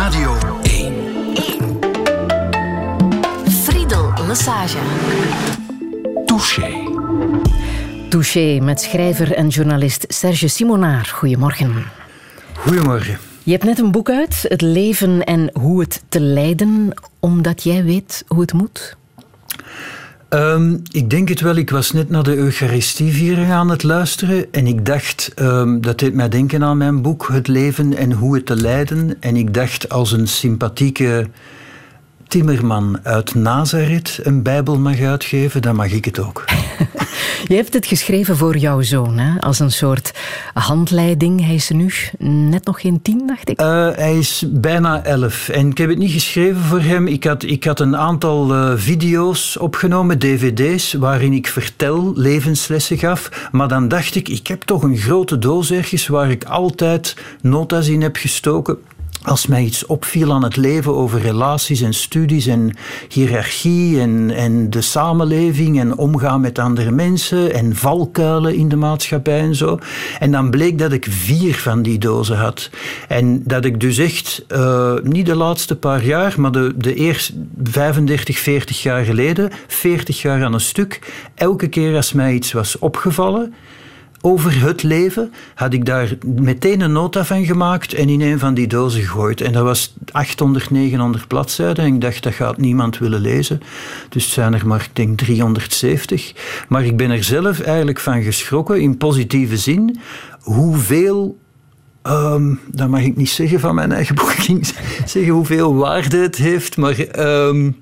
Radio 1. 1. Friedel Massage. Touché. Touché met schrijver en journalist Serge Simonaar. Goedemorgen. Goedemorgen. Je hebt net een boek uit, Het leven en hoe het te leiden, omdat jij weet hoe het moet. Ehm, ik denk het wel. Ik was net naar de Eucharistieviering aan het luisteren en ik dacht, um, dat deed mij denken aan mijn boek Het leven en hoe het te leiden. En ik dacht, als een sympathieke timmerman uit Nazareth een Bijbel mag uitgeven, dan mag ik het ook. Je hebt het geschreven voor jouw zoon, hè? als een soort handleiding. Hij is nu net nog geen tien, dacht ik. Uh, hij is bijna elf. En ik heb het niet geschreven voor hem. Ik had, ik had een aantal uh, video's opgenomen, dvd's, waarin ik vertel, levenslessen gaf. Maar dan dacht ik, ik heb toch een grote doos ergens waar ik altijd nota's in heb gestoken als mij iets opviel aan het leven over relaties en studies en hiërarchie en, en de samenleving en omgaan met andere mensen en valkuilen in de maatschappij en zo. En dan bleek dat ik vier van die dozen had. En dat ik dus echt, uh, niet de laatste paar jaar, maar de, de eerste 35, 40 jaar geleden, 40 jaar aan een stuk, elke keer als mij iets was opgevallen, over het leven, had ik daar meteen een nota van gemaakt en in een van die dozen gegooid. En dat was 800, 900 bladzijden. En ik dacht, dat gaat niemand willen lezen. Dus het zijn er maar, ik denk, 370. Maar ik ben er zelf eigenlijk van geschrokken, in positieve zin, hoeveel Um, dat mag ik niet zeggen van mijn eigen boek. zeggen hoeveel waarde het heeft, maar um,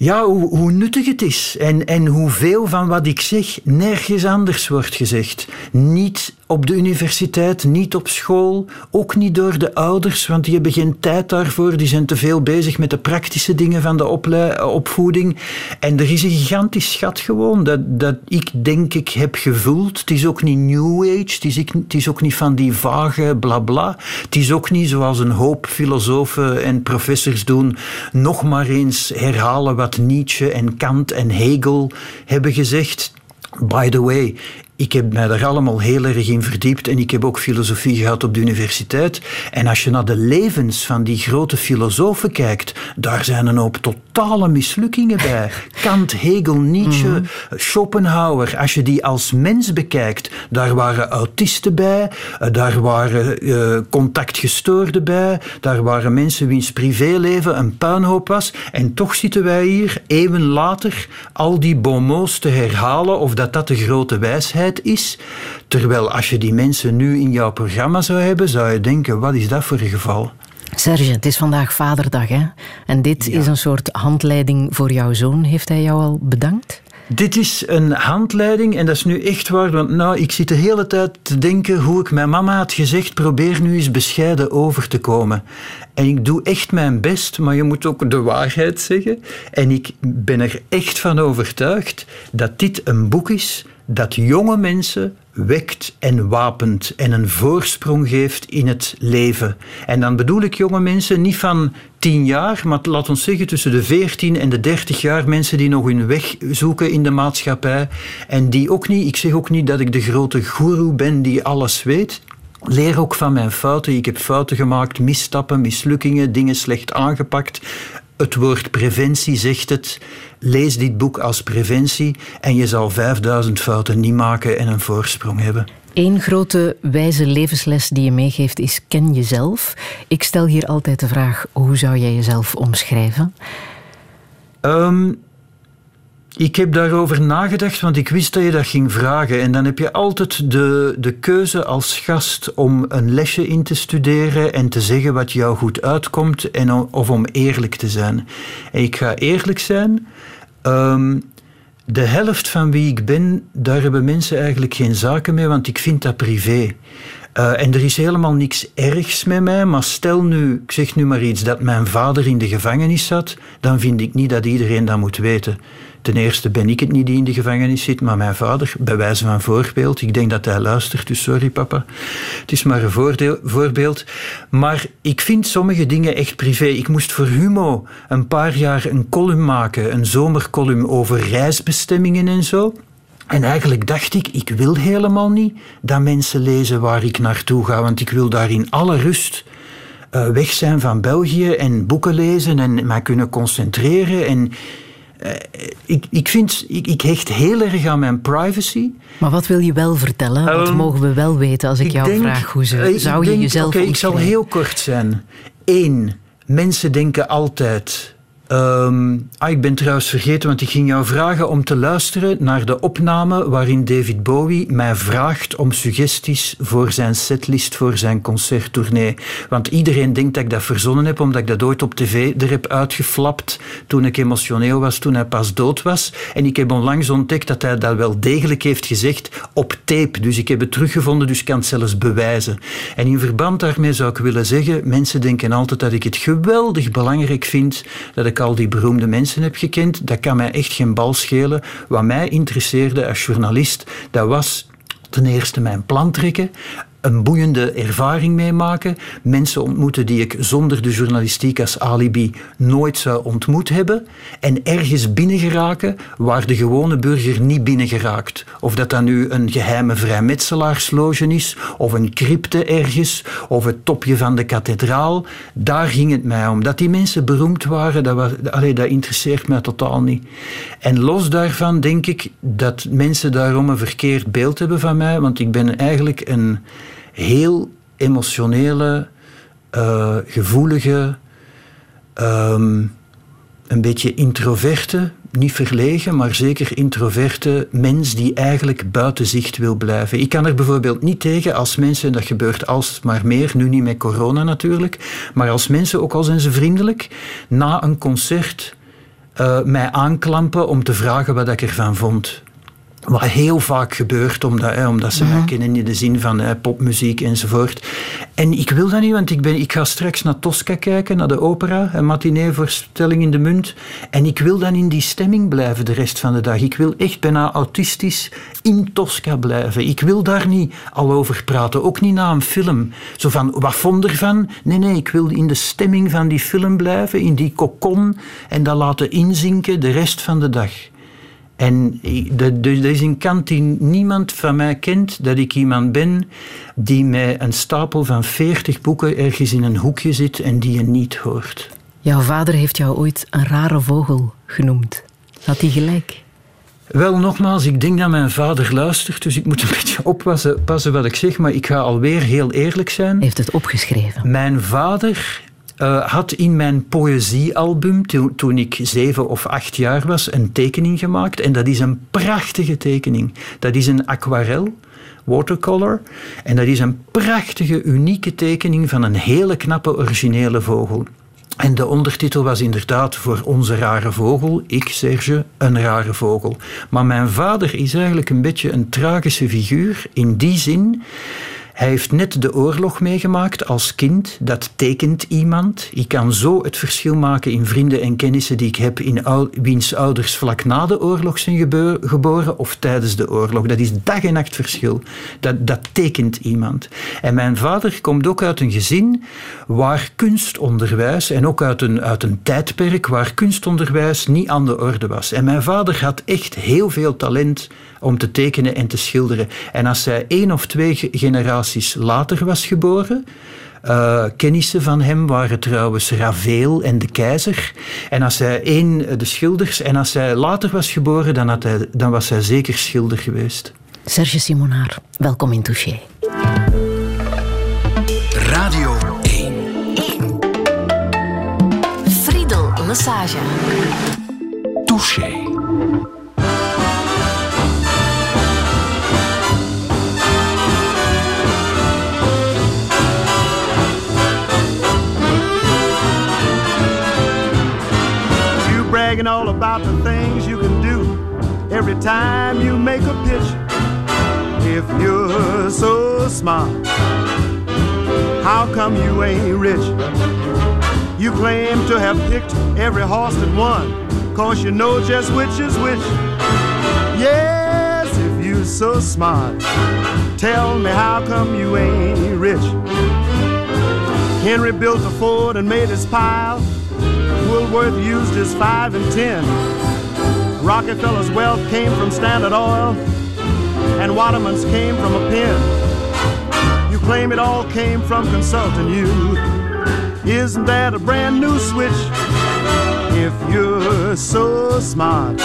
ja, hoe, nuttig het is en, en hoeveel van wat ik zeg nergens anders wordt gezegd. Niet op de universiteit, niet op school, ook niet door de ouders, want die hebben geen tijd daarvoor. Die zijn te veel bezig met de praktische dingen van de opvoeding. En er is een gigantisch schat gewoon dat, dat ik denk ik heb gevoeld. Het is ook niet New Age, het is, het is ook niet van die vage blabla. Bla. Het is ook niet zoals een hoop filosofen en professors doen, nog maar eens herhalen wat Nietzsche en Kant en Hegel hebben gezegd. By the way, ik heb mij daar allemaal heel erg in verdiept en ik heb ook filosofie gehad op de universiteit. En als je naar de levens van die grote filosofen kijkt, daar zijn een hoop totale mislukkingen bij. Kant, Hegel, Nietzsche, mm Schopenhauer. Als je die als mens bekijkt, daar waren autisten bij, eh, daar waren uh, contactgestoorden bij, daar waren mensen wiens privéleven een puinhoop was. En toch zitten wij hier, eeuwen later, al die bonmots te herhalen of dat dat de grote wijsheid is. Terwijl als je die mensen nu in jouw programma zou hebben, zou je denken, wat is dat voor een geval? Serge, het is vandaag Vaderdag, hè? En dit is een soort handleiding voor jouw zoon. Heeft hij jou al bedankt? Dit is een handleiding en dat is nu echt waar. Want nou, ik zit de hele tijd te denken hoe ik mijn mama had gezegd: probeer nu eens bescheiden over te komen. En ik doe echt mijn best, maar je moet ook de waarheid zeggen. En ik ben er echt van overtuigd dat dit een boek is dat jonge mensen wekt en wapent en een voorsprong geeft in het leven. En dan bedoel ik jonge mensen niet van tien jaar, maar laat ons zeggen tussen de veertien en de dertig jaar mensen die nog hun weg zoeken in de maatschappij en die ook niet, ik zeg ook niet dat ik de grote goeroe ben die alles weet. Leer ook van mijn fouten. Ik heb fouten gemaakt, misstappen, mislukkingen, dingen slecht aangepakt. Het woord preventie zegt het. Lees dit boek als preventie en je zal 5000 fouten niet maken en een voorsprong hebben. Eén grote wijze levensles die je meegeeft is ken jezelf. Ik stel hier altijd de vraag, hoe zou jij jezelf omschrijven? Um, ik heb daarover nagedacht, want ik wist dat je dat ging vragen. En dan heb je altijd de, de keuze als gast om een lesje in te studeren en te zeggen wat jou goed uitkomt, en of om eerlijk te zijn. En ik ga eerlijk zijn. Um, de helft van wie ik ben, daar hebben mensen eigenlijk geen zaken mee, want ik vind dat privé. Uh, en er is helemaal niks ergs met mij, maar stel nu, ik zeg nu maar iets, dat mijn vader in de gevangenis zat, dan vind ik niet dat iedereen dat moet weten. Ten eerste ben ik het niet die in de gevangenis zit, maar mijn vader, bij wijze van voorbeeld. Ik denk dat hij luistert, dus sorry papa. Het is maar een voorbeeld. Maar ik vind sommige dingen echt privé. Ik moest voor Humo een paar jaar een column maken, een zomercolumn over reisbestemmingen en zo. En eigenlijk dacht ik, ik wil helemaal niet dat mensen lezen waar ik naartoe ga, want ik wil daar in alle rust eh, weg zijn van België en boeken lezen en mij kunnen concentreren. En uh, ik, ik, vind, ik, ik, hecht heel erg aan mijn privacy. Maar wat wil je wel vertellen? Wat um, mogen we wel weten als ik, ik jou denk, vraag hoe ze, zou je denk, jezelf Oké, okay, ik zal heel kort zijn. Eén, mensen denken altijd Um, ah, ik ben trouwens vergeten, want ik ging jou vragen om te luisteren naar de opname waarin David Bowie mij vraagt om suggesties voor zijn setlist voor zijn concerttournee. Want iedereen denkt dat ik dat verzonnen heb, omdat ik dat ooit op tv er heb uitgeflapt toen ik emotioneel was, toen hij pas dood was. En ik heb onlangs ontdekt dat hij dat wel degelijk heeft gezegd op tape. Dus ik heb het teruggevonden, dus ik kan het zelfs bewijzen. En in verband daarmee zou ik willen zeggen, mensen denken altijd dat ik het geweldig belangrijk vind dat ik al die beroemde mensen heb gekend, dat kan mij echt geen bal schelen. Wat mij interesseerde als journalist, dat was ten eerste mijn plan trekken, een boeiende ervaring meemaken. Mensen ontmoeten die ik zonder de journalistiek als alibi nooit zou ontmoet hebben. En ergens binnengeraken waar de gewone burger niet binnengeraakt. Of dat dan nu een geheime vrijmetselaarsloge is, of een crypte ergens, of het topje van de kathedraal. Daar ging het mij om. Dat die mensen beroemd waren, dat, was, dat interesseert mij totaal niet. En los daarvan denk ik dat mensen daarom een verkeerd beeld hebben van mij, want ik ben eigenlijk een heel emotionele, uh, gevoelige, um, een beetje introverte, niet verlegen, maar zeker introverte mens die eigenlijk buiten zicht wil blijven. Ik kan er bijvoorbeeld niet tegen als mensen, en dat gebeurt alsmaar meer, nu niet met corona natuurlijk, maar als mensen, ook al zijn ze vriendelijk, na een concert uh, mij aanklampen om te vragen wat ik ervan vond. Wat heel vaak gebeurt, omdat, hè, omdat ze mij kennen in de zin van hè, popmuziek enzovoort. En ik wil dat niet, want ik, ben, ik ga straks naar Tosca kijken, naar de opera, een matineevoorstelling in de munt. En ik wil dan in die stemming blijven de rest van de dag. Ik wil echt bijna autistisch in Tosca blijven. Ik wil daar niet al over praten, ook niet na een film. Zo van, wat vond ervan? Nee, nee, ik wil in de stemming van die film blijven, in die kokon, en dat laten inzinken de rest van de dag. En er is een kant die niemand van mij kent, dat ik iemand ben die met een stapel van veertig boeken ergens in een hoekje zit en die je niet hoort. Jouw vader heeft jou ooit een rare vogel genoemd. Had hij gelijk? Wel, nogmaals, ik denk dat mijn vader luistert, dus ik moet een beetje oppassen passen wat ik zeg, maar ik ga alweer heel eerlijk zijn. Heeft het opgeschreven. Mijn vader uh, had in mijn poëziealbum, to toen ik zeven of acht jaar was, een tekening gemaakt. En dat is een prachtige tekening. Dat is een aquarel, watercolor. En dat is een prachtige, unieke tekening van een hele knappe, originele vogel. En de ondertitel was inderdaad voor onze rare vogel, ik Serge, een rare vogel. Maar mijn vader is eigenlijk een beetje een tragische figuur in die zin hij heeft net de oorlog meegemaakt als kind. Dat tekent iemand. Ik kan zo het verschil maken in vrienden en kennissen die ik heb in wiens ouders vlak na de oorlog zijn geboren of tijdens de oorlog. Dat is dag en nacht verschil. Dat, dat tekent iemand. En mijn vader komt ook uit een gezin waar kunstonderwijs en ook uit een, uit een tijdperk waar kunstonderwijs niet aan de orde was. En mijn vader had echt heel veel talent om te tekenen en te schilderen. En als zij één of twee generaties later was geboren, uh, kennissen van hem waren trouwens Ravel en de Keizer. En als hij één, de schilders, en als hij later was geboren, dan, had hij, dan was hij zeker schilder geweest. Serge Simonaar, welkom in Touché. Radio 1. 1. Friedel Massage. Touché. All about the things you can do every time you make a pitch. If you're so smart, how come you ain't rich? You claim to have picked every horse that won, cause you know just which is which. Yes, if you're so smart, tell me how come you ain't rich? Henry built a fort and made his pile. Woolworth used his five and ten. Rockefeller's wealth came from Standard Oil, and Waterman's came from a pen. You claim it all came from consulting you. Isn't that a brand new switch? If you're so smart,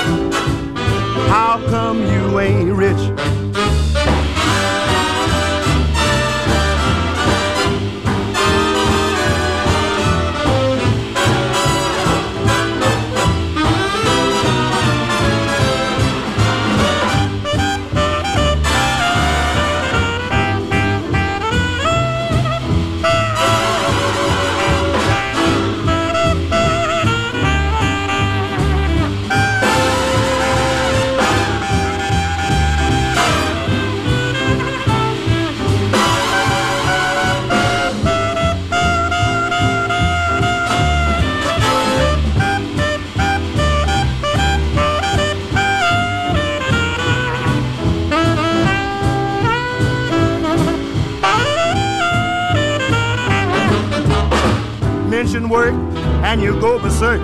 how come you ain't rich? Work and you go berserk,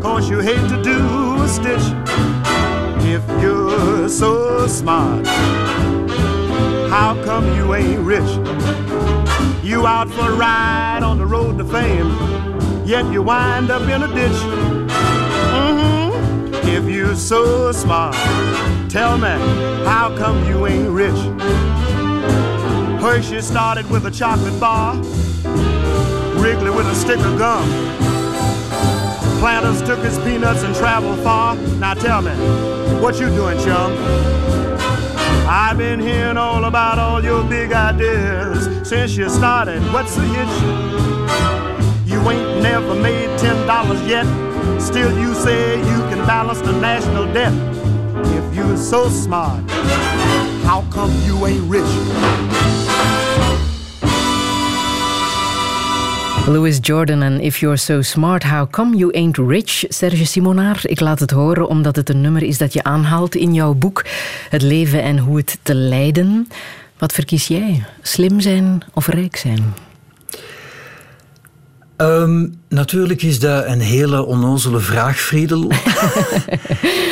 cause you hate to do a stitch. If you're so smart, how come you ain't rich? You out for a ride on the road to fame, yet you wind up in a ditch. Mm-hmm. If you're so smart, tell me, how come you ain't rich? Hershey started with a chocolate bar. Wrigley with a stick of gum. Planters took his peanuts and traveled far. Now tell me, what you doing, chum? I've been hearing all about all your big ideas since you started. What's the hitch? You ain't never made ten dollars yet. Still, you say you can balance the national debt. If you're so smart, how come you ain't rich? Louis Jordan en If You're So Smart, How Come You Ain't Rich? Serge Simonaar, ik laat het horen omdat het een nummer is dat je aanhaalt in jouw boek Het leven en hoe het te leiden. Wat verkies jij? Slim zijn of rijk zijn? Um, natuurlijk is dat een hele onnozele vraag, Friedel.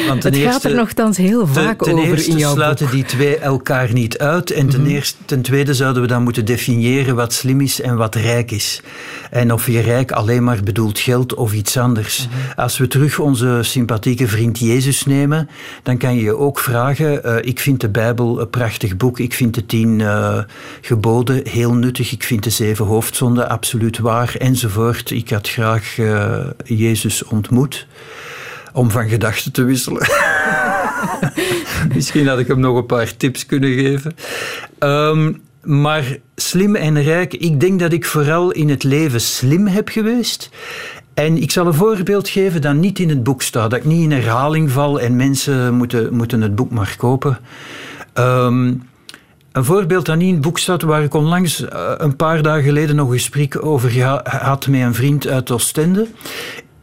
Want ten het eerste, gaat er nogthans heel vaak ten, over eerste in jouw sluiten die twee elkaar niet uit. En ten, mhm. eerste, ten tweede zouden we dan moeten definiëren wat slim is en wat rijk is. En of je rijk alleen maar bedoelt geld of iets anders. Mhm. Als we terug onze sympathieke vriend Jezus nemen, dan kan je je ook vragen. Uh, ik vind de Bijbel een prachtig boek. Ik vind de tien uh, geboden heel nuttig. Ik vind de zeven hoofdzonden absoluut waar. Enzovoort. Ik had graag uh, Jezus ontmoet om van gedachten te wisselen. Misschien had ik hem nog een paar tips kunnen geven. Um, maar slim en rijk, ik denk dat ik vooral in het leven slim heb geweest. En ik zal een voorbeeld geven dat niet in het boek staat, dat ik niet in herhaling val en mensen moeten, moeten het boek maar kopen. Um, een voorbeeld dat niet in boek staat, waar ik onlangs eh, een paar dagen geleden nog een gesprek over had met een vriend uit Oostende.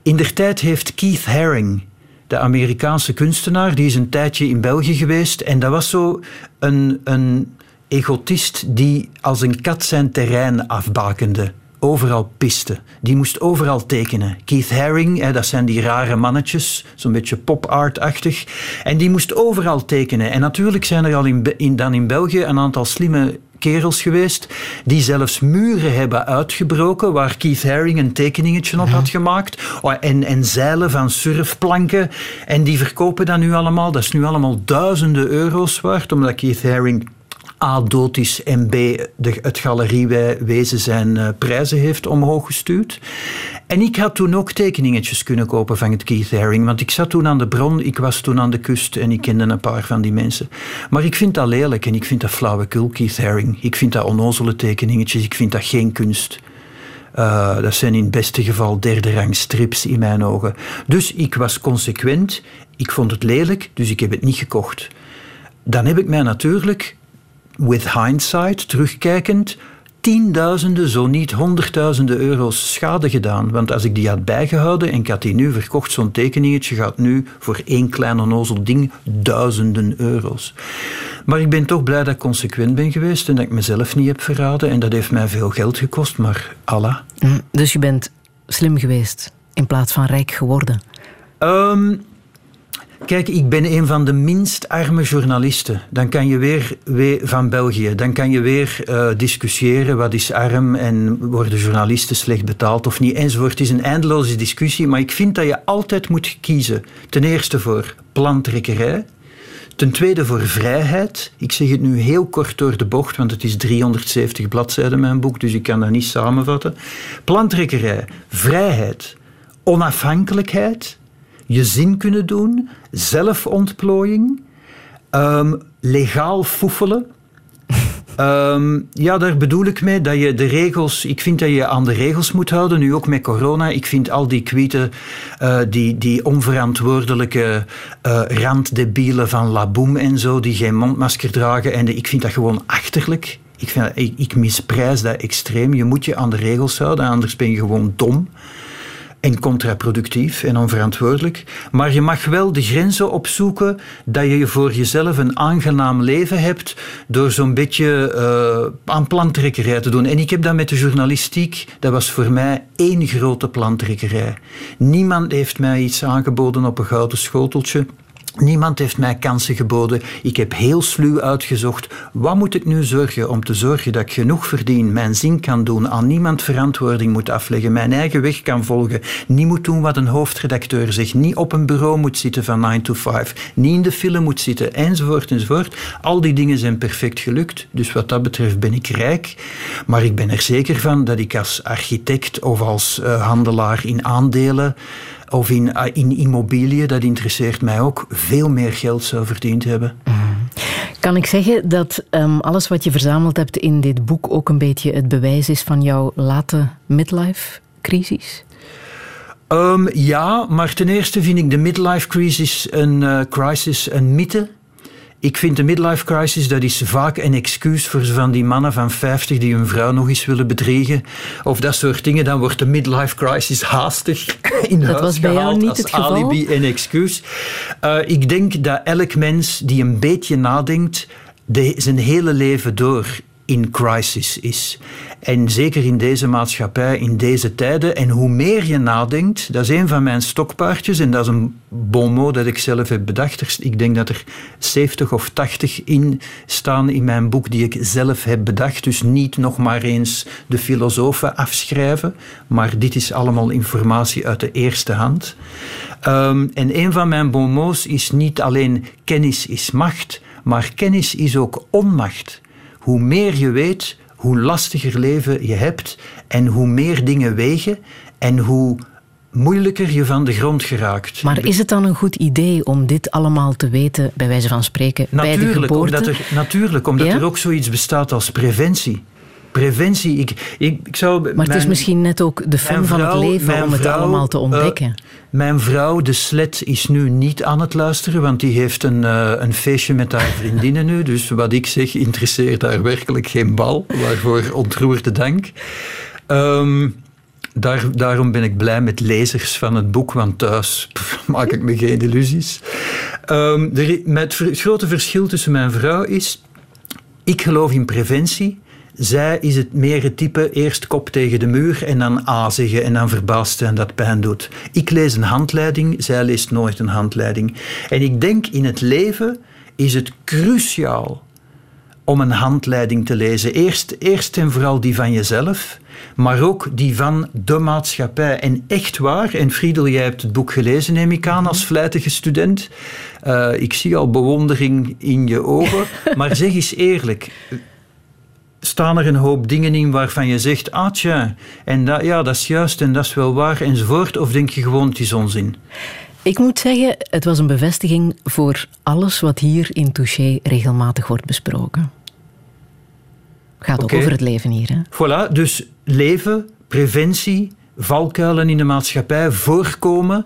In der tijd heeft Keith Haring, de Amerikaanse kunstenaar, die is een tijdje in België geweest. En dat was zo een, een egotist die als een kat zijn terrein afbakende overal piste. Die moest overal tekenen. Keith Haring, hè, dat zijn die rare mannetjes, zo'n beetje pop-art-achtig. En die moest overal tekenen. En natuurlijk zijn er al in, in, dan in België een aantal slimme kerels geweest die zelfs muren hebben uitgebroken waar Keith Haring een tekeningetje op had gemaakt oh, en, en zeilen van surfplanken en die verkopen dat nu allemaal. Dat is nu allemaal duizenden euro's waard omdat Keith Haring A dood is en B de, het galeriewezen zijn uh, prijzen heeft omhoog gestuurd. En ik had toen ook tekeningetjes kunnen kopen van het Keith Haring, want ik zat toen aan de bron, ik was toen aan de kust en ik kende een paar van die mensen. Maar ik vind dat lelijk en ik vind dat flauwekul, Keith Haring. Ik vind dat onnozele tekeningetjes, ik vind dat geen kunst. Uh, dat zijn in het beste geval derde rang strips in mijn ogen. Dus ik was consequent, ik vond het lelijk, dus ik heb het niet gekocht. Dan heb ik mij natuurlijk with hindsight, terugkijkend, tienduizenden, zo niet honderdduizenden euro's schade gedaan. Want als ik die had bijgehouden en ik had die nu verkocht, zo'n tekeningetje gaat nu voor één klein onnozel ding duizenden euro's. Maar ik ben toch blij dat ik consequent ben geweest en dat ik mezelf niet heb verraden. En dat heeft mij veel geld gekost, maar Allah. Mm, dus je bent slim geweest in plaats van rijk geworden? Um, Kijk, ik ben een van de minst arme journalisten. Dan kan je weer, van België. Dan kan je weer uh, discussiëren wat is arm en worden journalisten slecht betaald of niet enzovoort. Het is een eindeloze discussie, maar ik vind dat je altijd moet kiezen. Ten eerste voor plantrekkerij. Ten tweede voor vrijheid. Ik zeg het nu heel kort door de bocht, want het is 370 bladzijden mijn boek, dus ik kan dat niet samenvatten. Plantrekkerij, vrijheid, onafhankelijkheid, je zin kunnen doen, zelfontplooiing, um, legaal foefelen. Ehm, ja, daar bedoel ik mee dat je de regels. Ik vind dat je aan de regels moet houden, nu ook met corona. Ik vind al die kwieten, uh, die, die onverantwoordelijke uh, randdebielen van Laboom en zo, die geen mondmasker dragen. En ik vind dat gewoon achterlijk. Ik, vind, ik, ik misprijs dat extreem. Je moet je aan de regels houden, anders ben je gewoon dom en contraproductief en onverantwoordelijk. Maar je mag wel de grenzen opzoeken dat je voor jezelf een aangenaam leven hebt door zo'n beetje uh, aan plantrekkerij te doen. En ik heb dat met de journalistiek, dat was voor mij één grote plantrekkerij. Niemand heeft mij iets aangeboden op een gouden schoteltje. Niemand heeft mij kansen geboden. Ik heb heel sluw uitgezocht. Wat moet ik nu zorgen om te zorgen dat ik genoeg verdien, mijn zin kan doen, aan niemand verantwoording moet afleggen, mijn eigen weg kan volgen, niet moet doen wat een hoofdredacteur zegt, niet op een bureau moet zitten van 9 to 5, niet in de film moet zitten, enzovoort, enzovoort. Al die dingen zijn perfect gelukt. Dus wat dat betreft ben ik rijk. Maar ik ben er zeker van dat ik als architect of als uh, handelaar in aandelen of in, ah, in immobiliën, dat interesseert mij ook, veel meer geld zou verdiend hebben. Mhm. Kan ik zeggen dat um, alles wat je verzameld hebt in dit boek ook een beetje het bewijs is van jouw late midlife-crisis? Um, ja, maar ten eerste vind ik de midlife crisis een, uh, crisis een mythe. Ik vind de midlife crisis, dat is vaak een excuus voor van die mannen van 50 die hun vrouw nog eens willen bedriegen. Of dat soort dingen. Dan wordt de midlife crisis haastig in dat huis was bij jou niet als het geval? alibi en excuus. Uh, ik denk dat elk mens die een beetje nadenkt, de, zijn hele leven door in crisis is. En zeker in deze maatschappij, in deze tijden. En hoe meer je nadenkt, dat is een van mijn stokpaardjes. En dat is een bon mot dat ik zelf heb bedacht. Ik denk dat er 70 of 80 in staan in mijn boek die ik zelf heb bedacht. Dus niet nog maar eens de filosofen afschrijven. Maar dit is allemaal informatie uit de eerste hand. Um, en een van mijn bon mots is niet alleen kennis is macht, maar kennis is ook onmacht. Hoe meer je weet, hoe lastiger leven je hebt en hoe meer dingen wegen en hoe moeilijker je van de grond geraakt. Maar is het dan een goed idee om dit allemaal te weten, bij wijze van spreken, natuurlijk, bij de geboorte? Omdat er, natuurlijk, omdat er ook zoiets bestaat als preventie. Preventie, ik, ik, ik zou... Maar het is misschien net ook de fun van het leven om het allemaal te ontdekken. Uh, mijn vrouw, de slet, is nu niet aan het luisteren, want die heeft een, uh, een feestje met haar vriendinnen nu. Dus wat ik zeg, interesseert haar werkelijk geen bal. Waarvoor ontroerde dank. Um, daar, daarom ben ik blij met lezers van het boek, want thuis maak ik me geen illusies. Um, het grote verschil tussen mijn vrouw is, ik geloof in preventie. Zij is het meer het type eerst kop tegen de muur en dan A zeggen en dan verbaasd zijn dat pijn doet. Ik lees een handleiding, zij leest nooit een handleiding. En ik denk in het leven is het cruciaal om een handleiding te lezen. Eerst, eerst en vooral die van jezelf, maar ook die van de maatschappij. En echt waar, en Friedel, jij hebt het boek gelezen, neem ik aan, als vlijtige student. Uh, ik zie al bewondering in je ogen. Maar zeg eens eerlijk, staan er een hoop dingen in waarvan je zegt, ah tja, en dat, ja, dat is juist en dat is wel waar enzovoort, of denk je gewoon, het is onzin? Ik moet zeggen, het was een bevestiging voor alles wat hier in Touché regelmatig wordt besproken. Gaat ook over het leven hier. Hè? Voilà, dus leven, preventie, valkuilen in de maatschappij, voorkomen.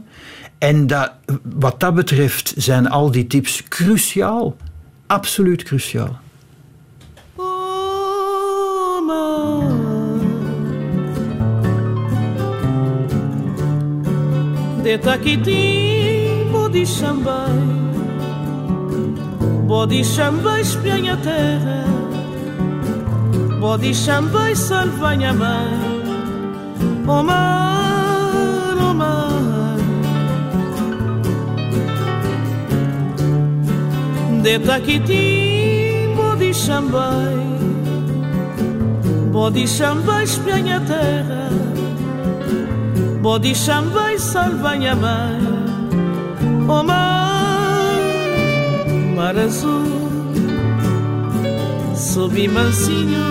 En dat, wat dat betreft zijn al die tips cruciaal. Absoluut cruciaal. de Taquitim, bode chambei, bode chambei espelha a terra, bode chambei salva a mãe, o mar, o mar. Oh, de Taquitim, bode chambei, bode chambei espelha a terra, Bodixambá e mãe, O mar, mar azul. Subi mansinho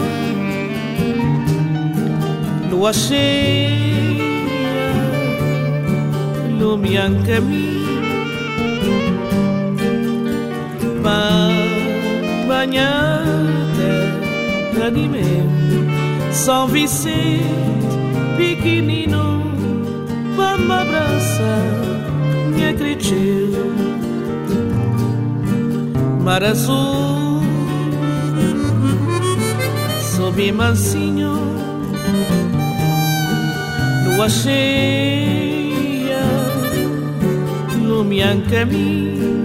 Lua cheia Lumia caminho. Mar banhada Anime São Vicente Pequenino. Vamos abraçar minha cresceu Mar azul Sob mansinho Lua cheia Lumian caminho.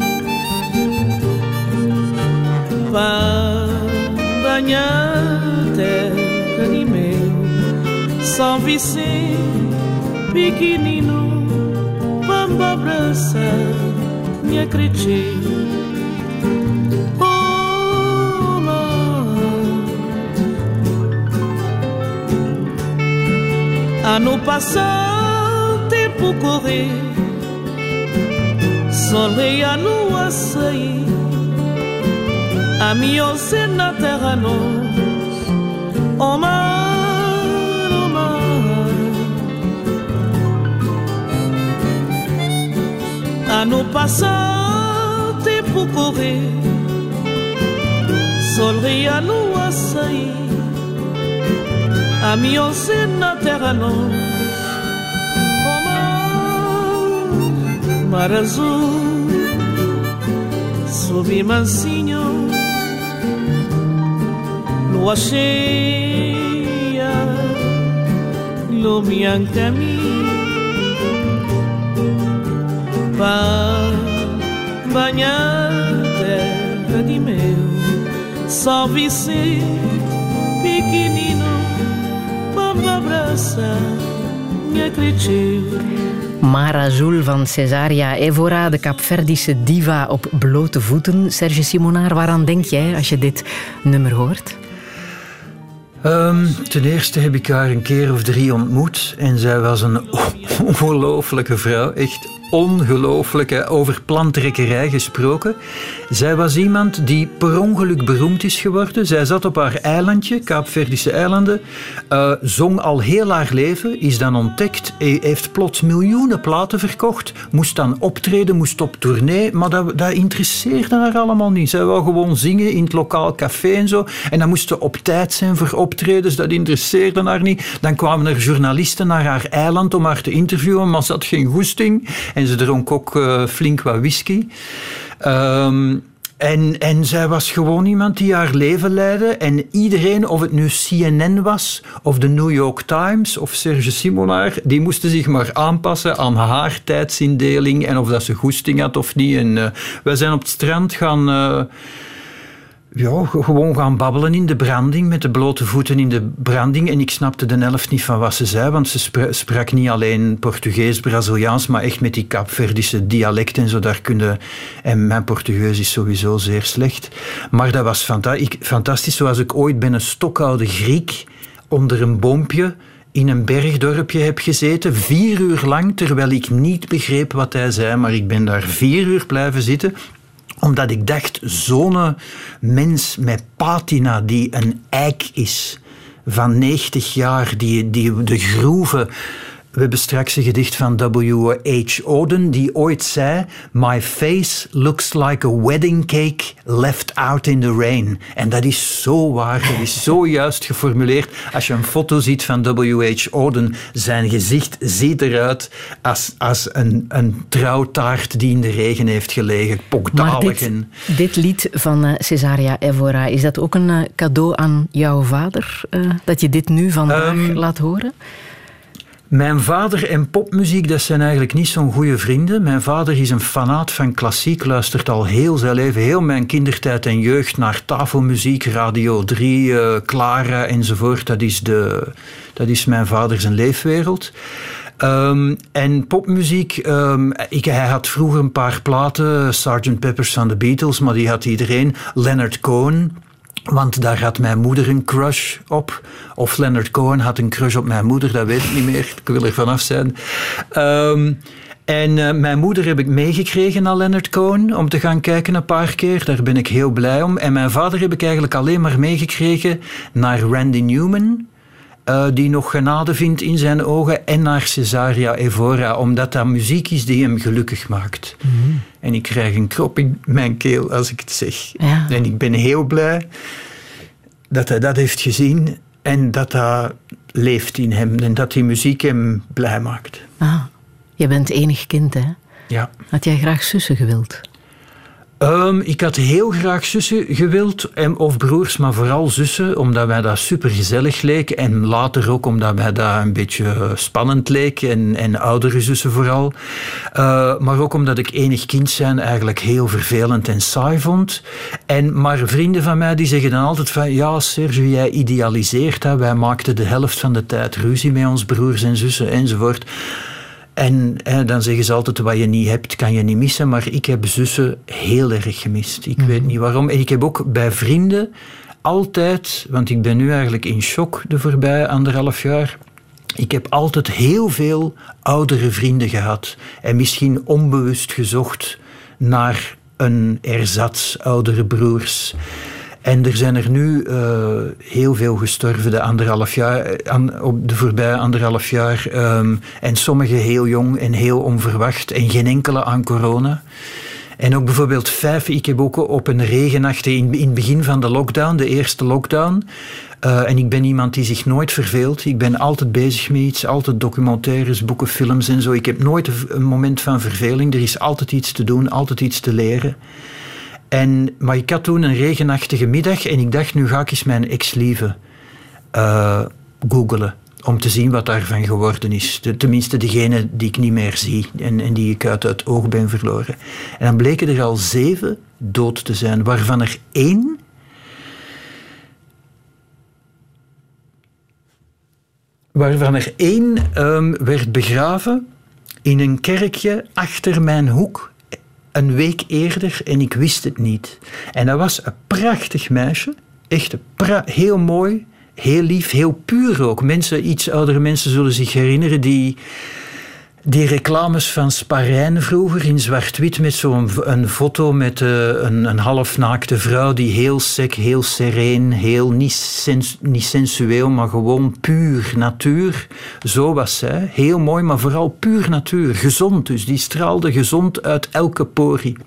Banhar terra de meu São Vicente pequenino vamos abraçar minha cretinha oh, Ano passado, tempo correr, sol e a lua sair. A miose na terra nos o mar, Ano passado, tempo correr Sol e a lua sair A miose na terra o mar, azul Sob mansinho lua cheia iluminan caminho para banhar terra de meu São Vicente pequenino vamos abraçar minha cretinho Mar Azul van Cesaria Evora, de Capverdische diva op blote voeten. Serge Simonaar, waaraan denk jij als je dit nummer hoort? Um, ten eerste heb ik haar een keer of drie ontmoet en zij was een ongelooflijke vrouw. Echt ongelooflijke over plantrekkerij gesproken. Zij was iemand die per ongeluk beroemd is geworden. Zij zat op haar eilandje, Kaapverdische eilanden, uh, zong al heel haar leven, is dan ontdekt, heeft plots miljoenen platen verkocht, moest dan optreden, moest op tournee, maar dat, dat interesseerde haar allemaal niet. Zij wou gewoon zingen in het lokaal café en zo. En dan moest ze op tijd zijn voor optredens, dat interesseerde haar niet. Dan kwamen er journalisten naar haar eiland om haar te interviewen, maar ze had geen goesting. En ze dronk ook uh, flink wat whisky. Um, en, en zij was gewoon iemand die haar leven leidde. En iedereen, of het nu CNN was, of de New York Times, of Serge Simonaar, die moesten zich maar aanpassen aan haar tijdsindeling en of dat ze goesting had of niet. En uh, wij zijn op het strand gaan... Uh, ja, gewoon gaan babbelen in de branding, met de blote voeten in de branding. En ik snapte de helft niet van wat ze zei, want ze sprak niet alleen Portugees, Braziliaans, maar echt met die Kaapverdische dialecten en zo. Daar en mijn Portugees is sowieso zeer slecht. Maar dat was fantastisch, zoals ik ooit ben een stokoude Griek onder een boompje in een bergdorpje heb gezeten, vier uur lang, terwijl ik niet begreep wat hij zei, maar ik ben daar vier uur blijven zitten omdat ik dacht, zo'n mens met patina die een eik is van 90 jaar, die, die de groeven we hebben straks een gedicht van W.H. Auden, die ooit zei: My face looks like a wedding cake left out in the rain. En dat is zo waar, dat is zo juist geformuleerd. Als je een foto ziet van W.H. Auden, zijn gezicht ziet eruit als, als een, een trouwtaart die in de regen heeft gelegen. Pokdalig. Dit, dit, lied van uh, Cesaria Evora, is dat ook een uh, cadeau aan jouw vader? Uh, dat je dit nu vandaag um, laat horen? Mijn vader en popmuziek, dat zijn eigenlijk niet zo'n goede vrienden. Mijn vader is een fanaat van klassiek, luistert al heel zijn leven, heel mijn kindertijd en jeugd naar tafelmuziek, Radio 3, uh, Clara enzovoort. Dat is, de, dat is mijn vader zijn leefwereld. Ehm, en popmuziek, ehm, ik, hij had vroeger een paar platen, Sgt. Peppers van de Beatles, maar die had iedereen. Leonard Cohen, want daar had mijn moeder een crush op. Of Leonard Cohen had een crush op mijn moeder, dat weet ik niet meer. Ik wil er vanaf zijn. Um, en uh, mijn moeder heb ik meegekregen naar Leonard Cohen om te gaan kijken een paar keer. Daar ben ik heel blij om. En mijn vader heb ik eigenlijk alleen maar meegekregen naar Randy Newman. Uh, die nog genade vindt in zijn ogen. En naar Cesaria Evora. Omdat dat muziek is die hem gelukkig maakt. Mm -hmm. En ik krijg een krop in mijn keel als ik het zeg. Ja. En ik ben heel blij dat hij dat heeft gezien. En dat dat leeft in hem. En dat die muziek hem blij maakt. Ah. Je bent enig kind, hè? Ja. Had jij graag zussen gewild? Um, ik had heel graag zussen gewild, of broers, maar vooral zussen, omdat wij dat super gezellig leek. En later ook omdat wij dat een beetje spannend leek, en, en oudere zussen vooral. Uh, maar ook omdat ik enig kind zijn eigenlijk heel vervelend en saai vond. En, maar vrienden van mij die zeggen dan altijd van, ja Serge, jij idealiseert dat. Wij maakten de helft van de tijd ruzie met ons broers en zussen enzovoort. En hè, dan zeggen ze altijd, wat je niet hebt, kan je niet missen. Maar ik heb zussen heel erg gemist. Ik weet niet waarom. En ik heb ook bij vrienden altijd, want ik ben nu eigenlijk in shock de voorbije anderhalf jaar. Ik heb altijd heel veel oudere vrienden gehad. En misschien onbewust gezocht naar een erzats, oudere broers. En er zijn er nu uh, heel veel gestorven de anderhalf jaar, an, op de voorbije anderhalf jaar. Um, en sommige heel jong en heel onverwacht en geen enkele aan corona. En ook bijvoorbeeld vijf, ik heb ook op een regennacht in, het begin van de lockdown, de eerste lockdown. Uh, en ik ben iemand die zich nooit verveelt. Ik ben altijd bezig met iets, altijd documentaires, boeken, films en zo. Ik heb nooit een moment van verveling. Er is altijd iets te doen, altijd iets te leren. En, maar ik had toen een regenachtige middag en ik dacht, nu ga ik eens mijn ex-lieve uh, googelen. Om te zien wat daarvan geworden is. Tenminste, degene die ik niet meer zie en, die ik uit het oog ben verloren. En dan bleken er al zeven dood te zijn, waarvan er één. Waarvan er één um, werd begraven in een kerkje achter mijn hoek een week eerder en ik wist het niet. En dat was een prachtig meisje, echt heel mooi, heel lief, heel puur ook. Mensen, iets oudere mensen zullen zich herinneren die die reclames van Sparijn vroeger in zwart-wit met zo'n een foto met uh, een, een halfnaakte vrouw die heel sec, heel sereen, heel niet, sens, niet sensueel, maar gewoon puur natuur. Zo was zij. Heel mooi, maar vooral puur natuur. Gezond dus. Die straalde gezond uit elke porie.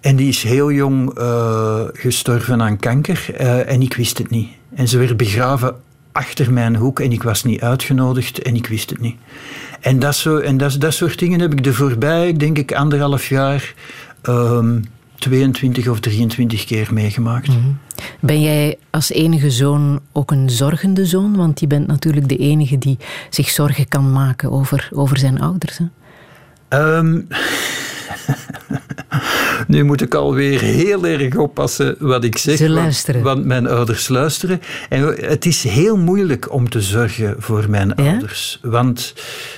En die is heel jong uh, gestorven aan kanker uh, en ik wist het niet. En ze werd begraven achter mijn hoek en ik was niet uitgenodigd en ik wist het niet. En dat, zo, en dat, dat soort dingen heb ik de voorbij, denk ik, anderhalf jaar um, 22 of 23 keer meegemaakt. Mm -hmm. Ben jij als enige zoon ook een zorgende zoon? Want je bent natuurlijk de enige die zich zorgen kan maken over, over zijn ouders. Hè? Um, nu moet ik alweer heel erg oppassen wat ik zeg. Ze luisteren. Want, want mijn ouders luisteren. En het is heel moeilijk om te zorgen voor mijn ja? ouders. Want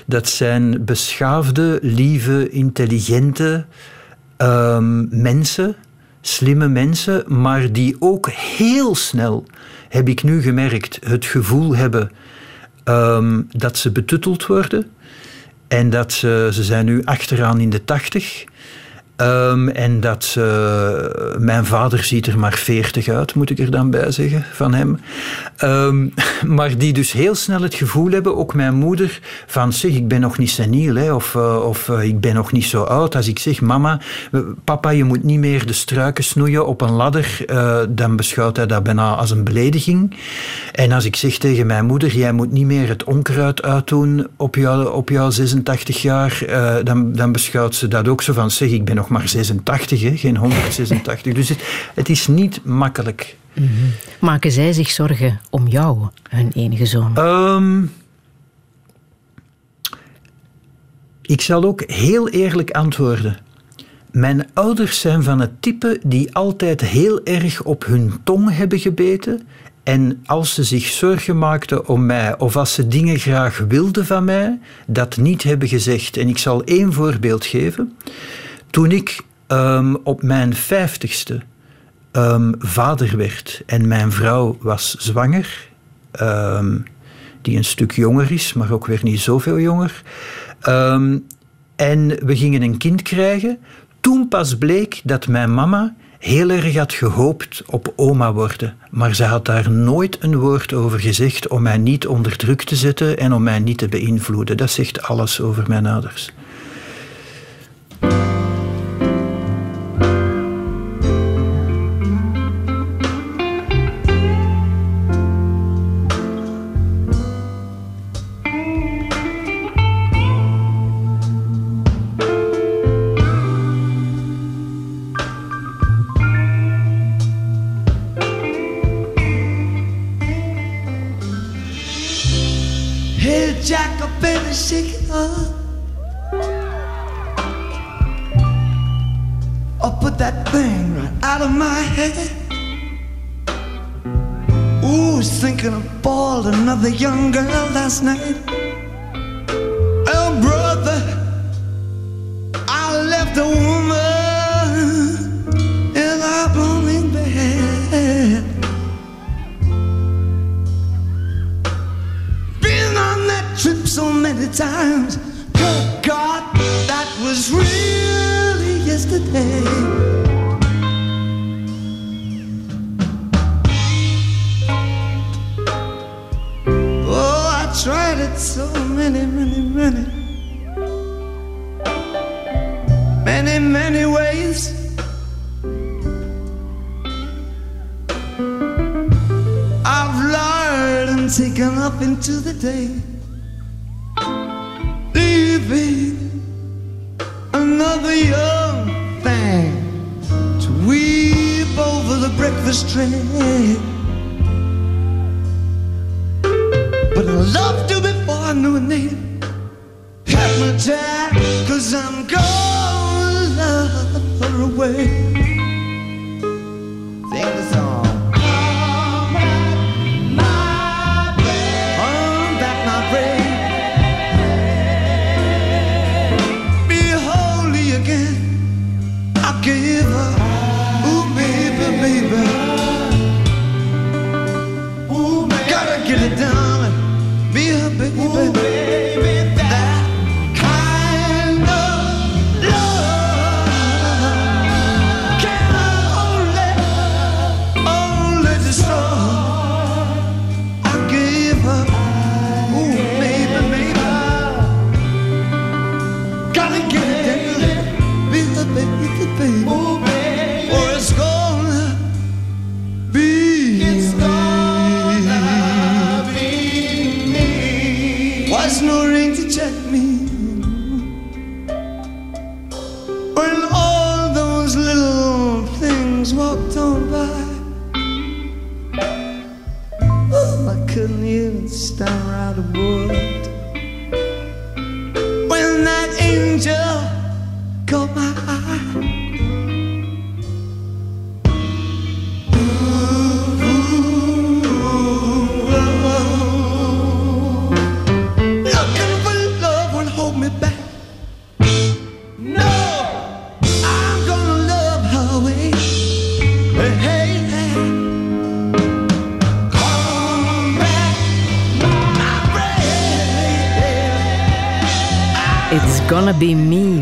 dat zijn beschaafde, lieve, intelligente um, mensen. Slimme mensen, maar die ook heel snel, heb ik nu gemerkt, het gevoel hebben um, dat ze betutteld worden. En dat ze, ze zijn nu achteraan in de tachtig. Um, en dat uh, mijn vader ziet er maar veertig uit, moet ik er dan bij zeggen, van hem. Um, maar die dus heel snel het gevoel hebben, ook mijn moeder, van zeg, ik ben nog niet seniel, hè, of, uh, of uh, ik ben nog niet zo oud. Als ik zeg, mama, papa, je moet niet meer de struiken snoeien op een ladder, dan beschouwt hij dat bijna als een belediging. En als ik zeg tegen mijn moeder, jij moet niet meer het onkruid uitdoen op jouw, op jouw 86 jaar, dan, dan beschouwt ze dat ook zo van, zeg, ik ben nog maar 86, hè, geen 186. Dus het, het is niet makkelijk. Mm -hmm. Maken zij zich zorgen om jou, hun enige zoon? Um, ik zal ook heel eerlijk antwoorden. Mijn ouders zijn van het type die altijd heel erg op hun tong hebben gebeten En als ze zich zorgen maakten om mij, of als ze dingen graag wilden van mij, dat niet hebben gezegd. En ik zal één voorbeeld geven. Toen ik um, op mijn vijftigste um, vader werd en mijn vrouw was zwanger, um, die een stuk jonger is, maar ook weer niet zoveel jonger, en we gingen een kind krijgen, toen pas bleek dat mijn mama heel erg had gehoopt op oma worden. Maar ze had daar nooit een woord over gezegd om mij niet onder druk te zetten en om mij niet te beïnvloeden. Dat zegt alles over mijn ouders.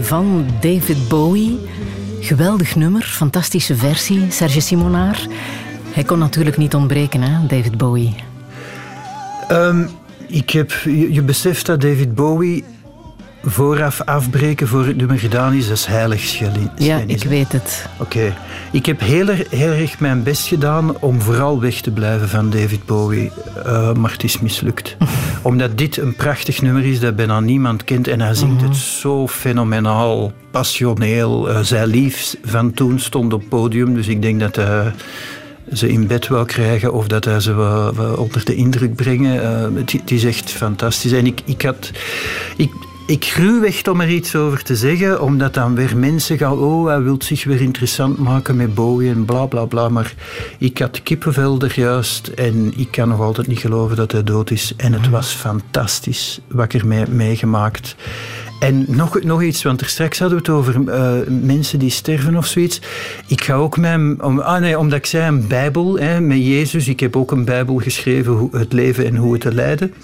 Van David Bowie. Geweldig nummer, fantastische versie, Serge Simonaar. Hij kon natuurlijk niet ontbreken, hè, David Bowie. Um, ik heb, je, je beseft dat David Bowie vooraf afbreken voor het nummer gedaan is, dat is heilig Ja, ik weet het. Oké. Ik heb heel, heel erg mijn best gedaan om vooral weg te blijven van David Bowie. Uh, maar het is mislukt. Omdat dit een prachtig nummer is dat bijna niemand kent. En hij zingt het mhm. zo fenomenaal, passioneel. Uh, zij lief van toen stond op podium. Dus ik denk dat hij ze in bed wil krijgen of dat hij ze wil, onder de indruk brengen. Uh, het, het, is echt fantastisch. En ik, ik had... Ik, ik gruw echt om er iets over te zeggen, omdat dan weer mensen gaan, oh, hij wil zich weer interessant maken met Bowie en bla bla bla. Maar ik had kippenvel er juist en ik kan nog altijd niet geloven dat hij dood is. En het was fantastisch wat ik ermee meegemaakt. En nog, nog iets, want er straks hadden we het over uh, mensen die sterven of zoiets. Ik ga ook mijn, om, ah nee, omdat ik zei een Bijbel hè, met Jezus. Ik heb ook een Bijbel geschreven, hoe, het leven en hoe het te leiden.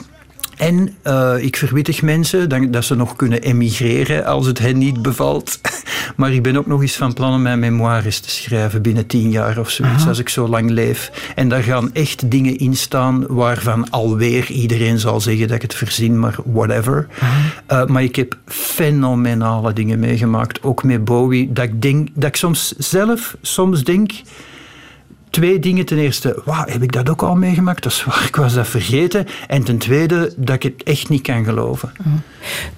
En uh, ik verwittig mensen dat ze nog kunnen emigreren als het hen niet bevalt. Maar ik ben ook nog eens van plan om mijn memoires te schrijven binnen tien jaar of zoiets, als ik zo lang leef. En daar gaan echt dingen in staan waarvan alweer iedereen zal zeggen dat ik het verzin, maar whatever. Uh, maar ik heb fenomenale dingen meegemaakt, ook met Bowie, dat ik, denk, dat ik soms zelf soms denk twee dingen. Ten eerste, wauw, heb ik dat ook al meegemaakt? Dat ik was dat vergeten. En ten tweede, dat ik het echt niet kan geloven. Mhm.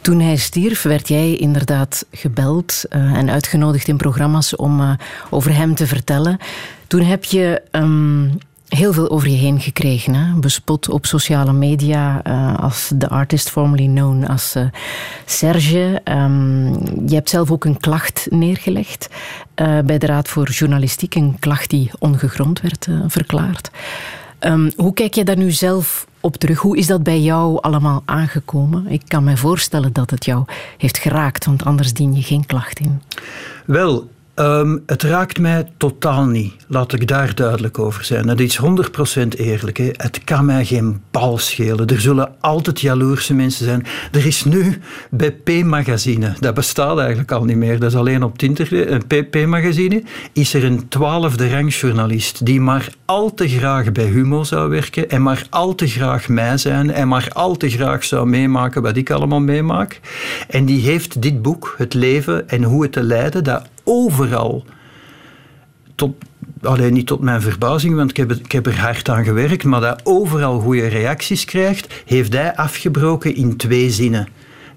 Toen hij stierf, werd jij inderdaad gebeld uh, en uitgenodigd in programma's om uh, over hem te vertellen. Toen heb je um, heel veel over je heen gekregen. Hè? Bespot op sociale media uh, als de artist formerly known als uh, Serge. Um, je hebt zelf ook een klacht neergelegd uh, bij de Raad voor Journalistiek. Een klacht die ongegrond werd verklaard. Um, hoe kijk je daar nu zelf op terug? Hoe is dat bij jou allemaal aangekomen? Ik kan me voorstellen dat het jou heeft geraakt, want anders dien je geen klacht in. Wel, Um, het raakt mij totaal niet. Laat ik daar duidelijk over zijn. Dat is 100% eerlijk. Hè. Het kan mij geen bal schelen. Er zullen altijd jaloerse mensen zijn. Er is nu bij P-magazine, dat bestaat eigenlijk al niet meer, dat is alleen op Tinter, een P-magazine, is er een twaalfde rangjournalist die maar al te graag bij Humo zou werken en maar al te graag mij zijn en maar al te graag zou meemaken wat ik allemaal meemaak. En die heeft dit boek, Het leven en hoe het te leiden, dat overal, tot, alleen niet tot mijn verbazing, want ik heb, ik heb er hard aan gewerkt, maar dat overal goede reacties krijgt, heeft hij afgebroken in twee zinnen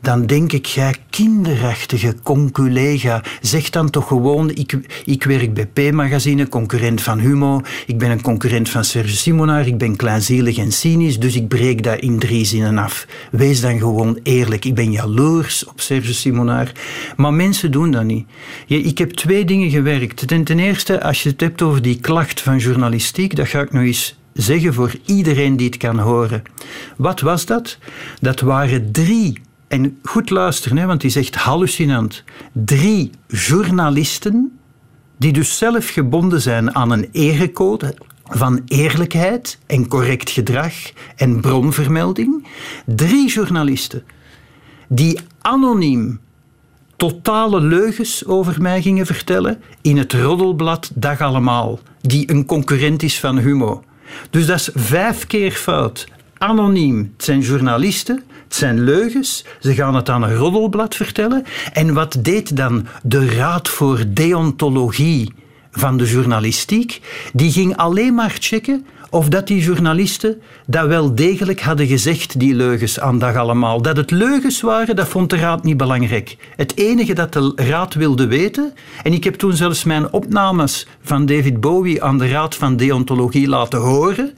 dan denk ik, jij kinderachtige conculega, zeg dan toch gewoon, ik, ik werk bij P-magazine, concurrent van Humo, ik ben een concurrent van Serge Simonaar, ik ben kleinzielig en cynisch, dus ik breek dat in drie zinnen af. Wees dan gewoon eerlijk. Ik ben jaloers op Serge Simonaar. Maar mensen doen dat niet. Ik heb twee dingen gewerkt. Ten, eerste, als je het hebt over die klacht van journalistiek, dat ga ik nog eens zeggen voor iedereen die het kan horen. Wat was dat? Dat waren drie en goed luisteren, hè, want die zegt hallucinant. Drie journalisten, die dus zelf gebonden zijn aan een erecode van eerlijkheid en correct gedrag en bronvermelding. Drie journalisten die anoniem totale leugens over mij gingen vertellen in het roddelblad Dag Allemaal, die een concurrent is van Humo. Dus dat is vijf keer fout. Anoniem. Het zijn journalisten het zijn leugens. Ze gaan het aan een roddelblad vertellen. En wat deed dan de Raad voor Deontologie van de journalistiek? Die ging alleen maar checken of dat die journalisten dat wel degelijk hadden gezegd, die leugens aan dag allemaal. Dat het leugens waren, dat vond de raad niet belangrijk. Het enige dat de raad wilde weten, en ik heb toen zelfs mijn opnames van David Bowie aan de raad van deontologie laten horen,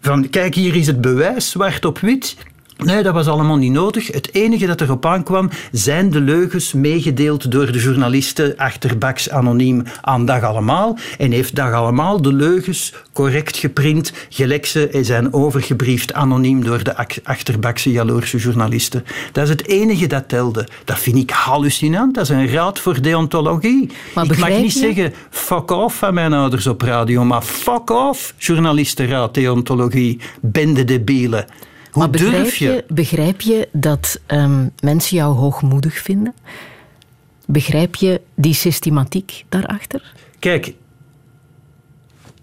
van kijk, hier is het bewijs, zwart op wit. Nee, dat was allemaal niet nodig. Het enige dat erop aankwam zijn de leugens meegedeeld door de journalisten achterbaks anoniem aan Dag Allemaal. En heeft Dag Allemaal de leugens correct geprint, gelijk ze zijn overgebriefd anoniem door de achterbakse jaloerse journalisten. Dat is het enige dat telde. Dat vind ik hallucinant. Dat is een raad voor deontologie. Maar ik mag niet zeggen fuck off van mijn ouders op radio, maar fuck off, journalistenraad deontologie, bende debielen. Hoe maar begrijp je? begrijp je dat um, mensen jou hoogmoedig vinden? Begrijp je die systematiek daarachter? Kijk,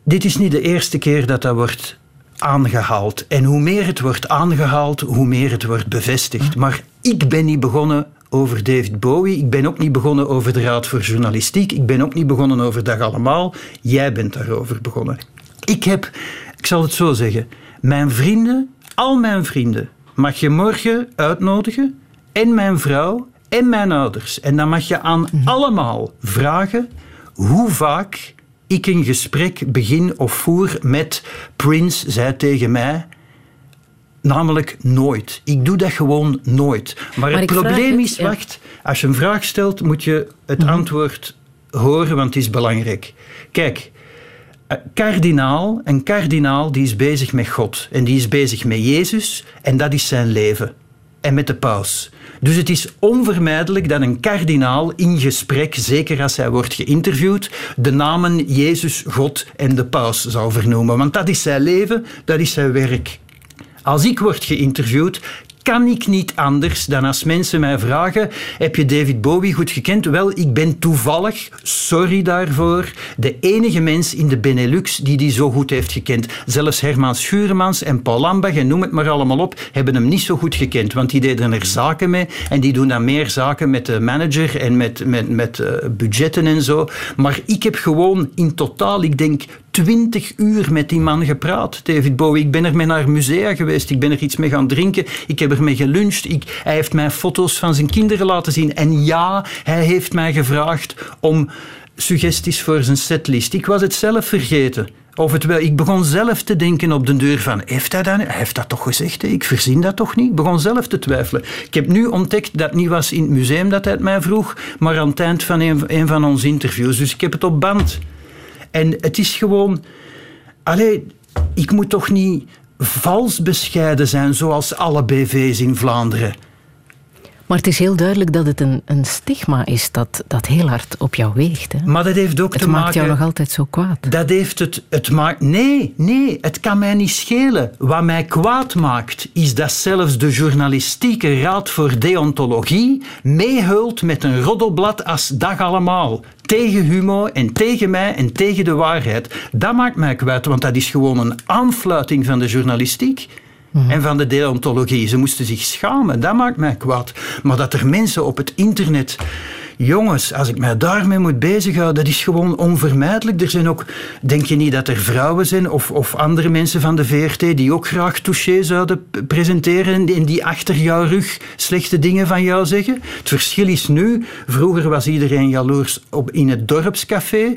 dit is niet de eerste keer dat dat wordt aangehaald. En hoe meer het wordt aangehaald, hoe meer het wordt bevestigd. Maar ik ben niet begonnen over David Bowie. Ik ben ook niet begonnen over de Raad voor Journalistiek. Ik ben ook niet begonnen over Dag Allemaal. Jij bent daarover begonnen. Ik heb, ik zal het zo zeggen, mijn vrienden al mijn vrienden mag je morgen uitnodigen. En mijn vrouw en mijn ouders. En dan mag je aan mhm. allemaal vragen hoe vaak ik een gesprek begin of voer met Prince zei tegen mij Namelijk nooit. Ik doe dat gewoon nooit. Maar, Maar het probleem het, is, ja. wacht, als je een vraag stelt, moet je het Mhm. antwoord horen, want het is belangrijk. Kijk, kardinaal, een kardinaal die is bezig met God en die is bezig met Jezus en dat is zijn leven. En met de paus. Dus het is onvermijdelijk dat een kardinaal in gesprek, zeker als hij wordt geïnterviewd, de namen Jezus, God en de paus zou vernoemen. Want dat is zijn leven, dat is zijn werk. Als ik word geïnterviewd, kan ik niet anders dan als mensen mij vragen: heb je David Bowie goed gekend? Wel, ik ben toevallig, sorry daarvoor, de enige mens in de Benelux die die zo goed heeft gekend. Zelfs Herman Schuremans en Paul Lambach en noem het maar allemaal op, hebben hem niet zo goed gekend, want die deden er zaken mee en die doen dan meer zaken met de manager en met, met, met eh, budgetten en zo. Maar ik heb gewoon in totaal, ik denk, twintig uur met die man gepraat, David Bowie. Ik ben er mee naar musea geweest, ik ben er iets mee gaan drinken, ik heb ermee geluncht. Ik, hij heeft mij foto's van zijn kinderen laten zien. En ja, hij heeft mij gevraagd om suggesties voor zijn setlist. Ik was het zelf vergeten. Of ik begon zelf te denken op de deur van, heeft hij dat, heeft dat toch gezegd? Ik verzin dat toch niet? Ik begon zelf te twijfelen. Ik heb nu ontdekt dat het niet was in het museum dat hij het mij vroeg, maar aan het eind van een, een van onze interviews. Dus ik heb het op band. En het is gewoon... Allee, ik moet toch niet vals bescheiden zijn zoals alle BV's in Vlaanderen. Maar het is heel duidelijk dat het een, een stigma is dat, dat heel hard op jou weegt. Hè? Maar dat heeft ook Het te maakt jou nog altijd zo kwaad. Dat heeft het, het maakt... Nee, nee, het kan mij niet schelen. Wat mij kwaad maakt, is dat zelfs de journalistieke raad voor deontologie meehult met een roddelblad als dag allemaal. Tegen Humo en tegen mij en tegen de waarheid. Dat maakt mij kwaad, want dat is gewoon een aanfluiting van de journalistiek. En van de deontologie. Ze moesten zich schamen. Dat maakt mij kwaad. Maar dat er mensen op het internet Jongens, als ik mij daarmee moet bezighouden, dat is gewoon onvermijdelijk. Er zijn ook, denk je niet dat er vrouwen zijn of, of andere mensen van de VRT die ook graag touché zouden presenteren en die achter jouw rug slechte dingen van jou zeggen? Het verschil is nu, vroeger was iedereen jaloers op, in het dorpscafé.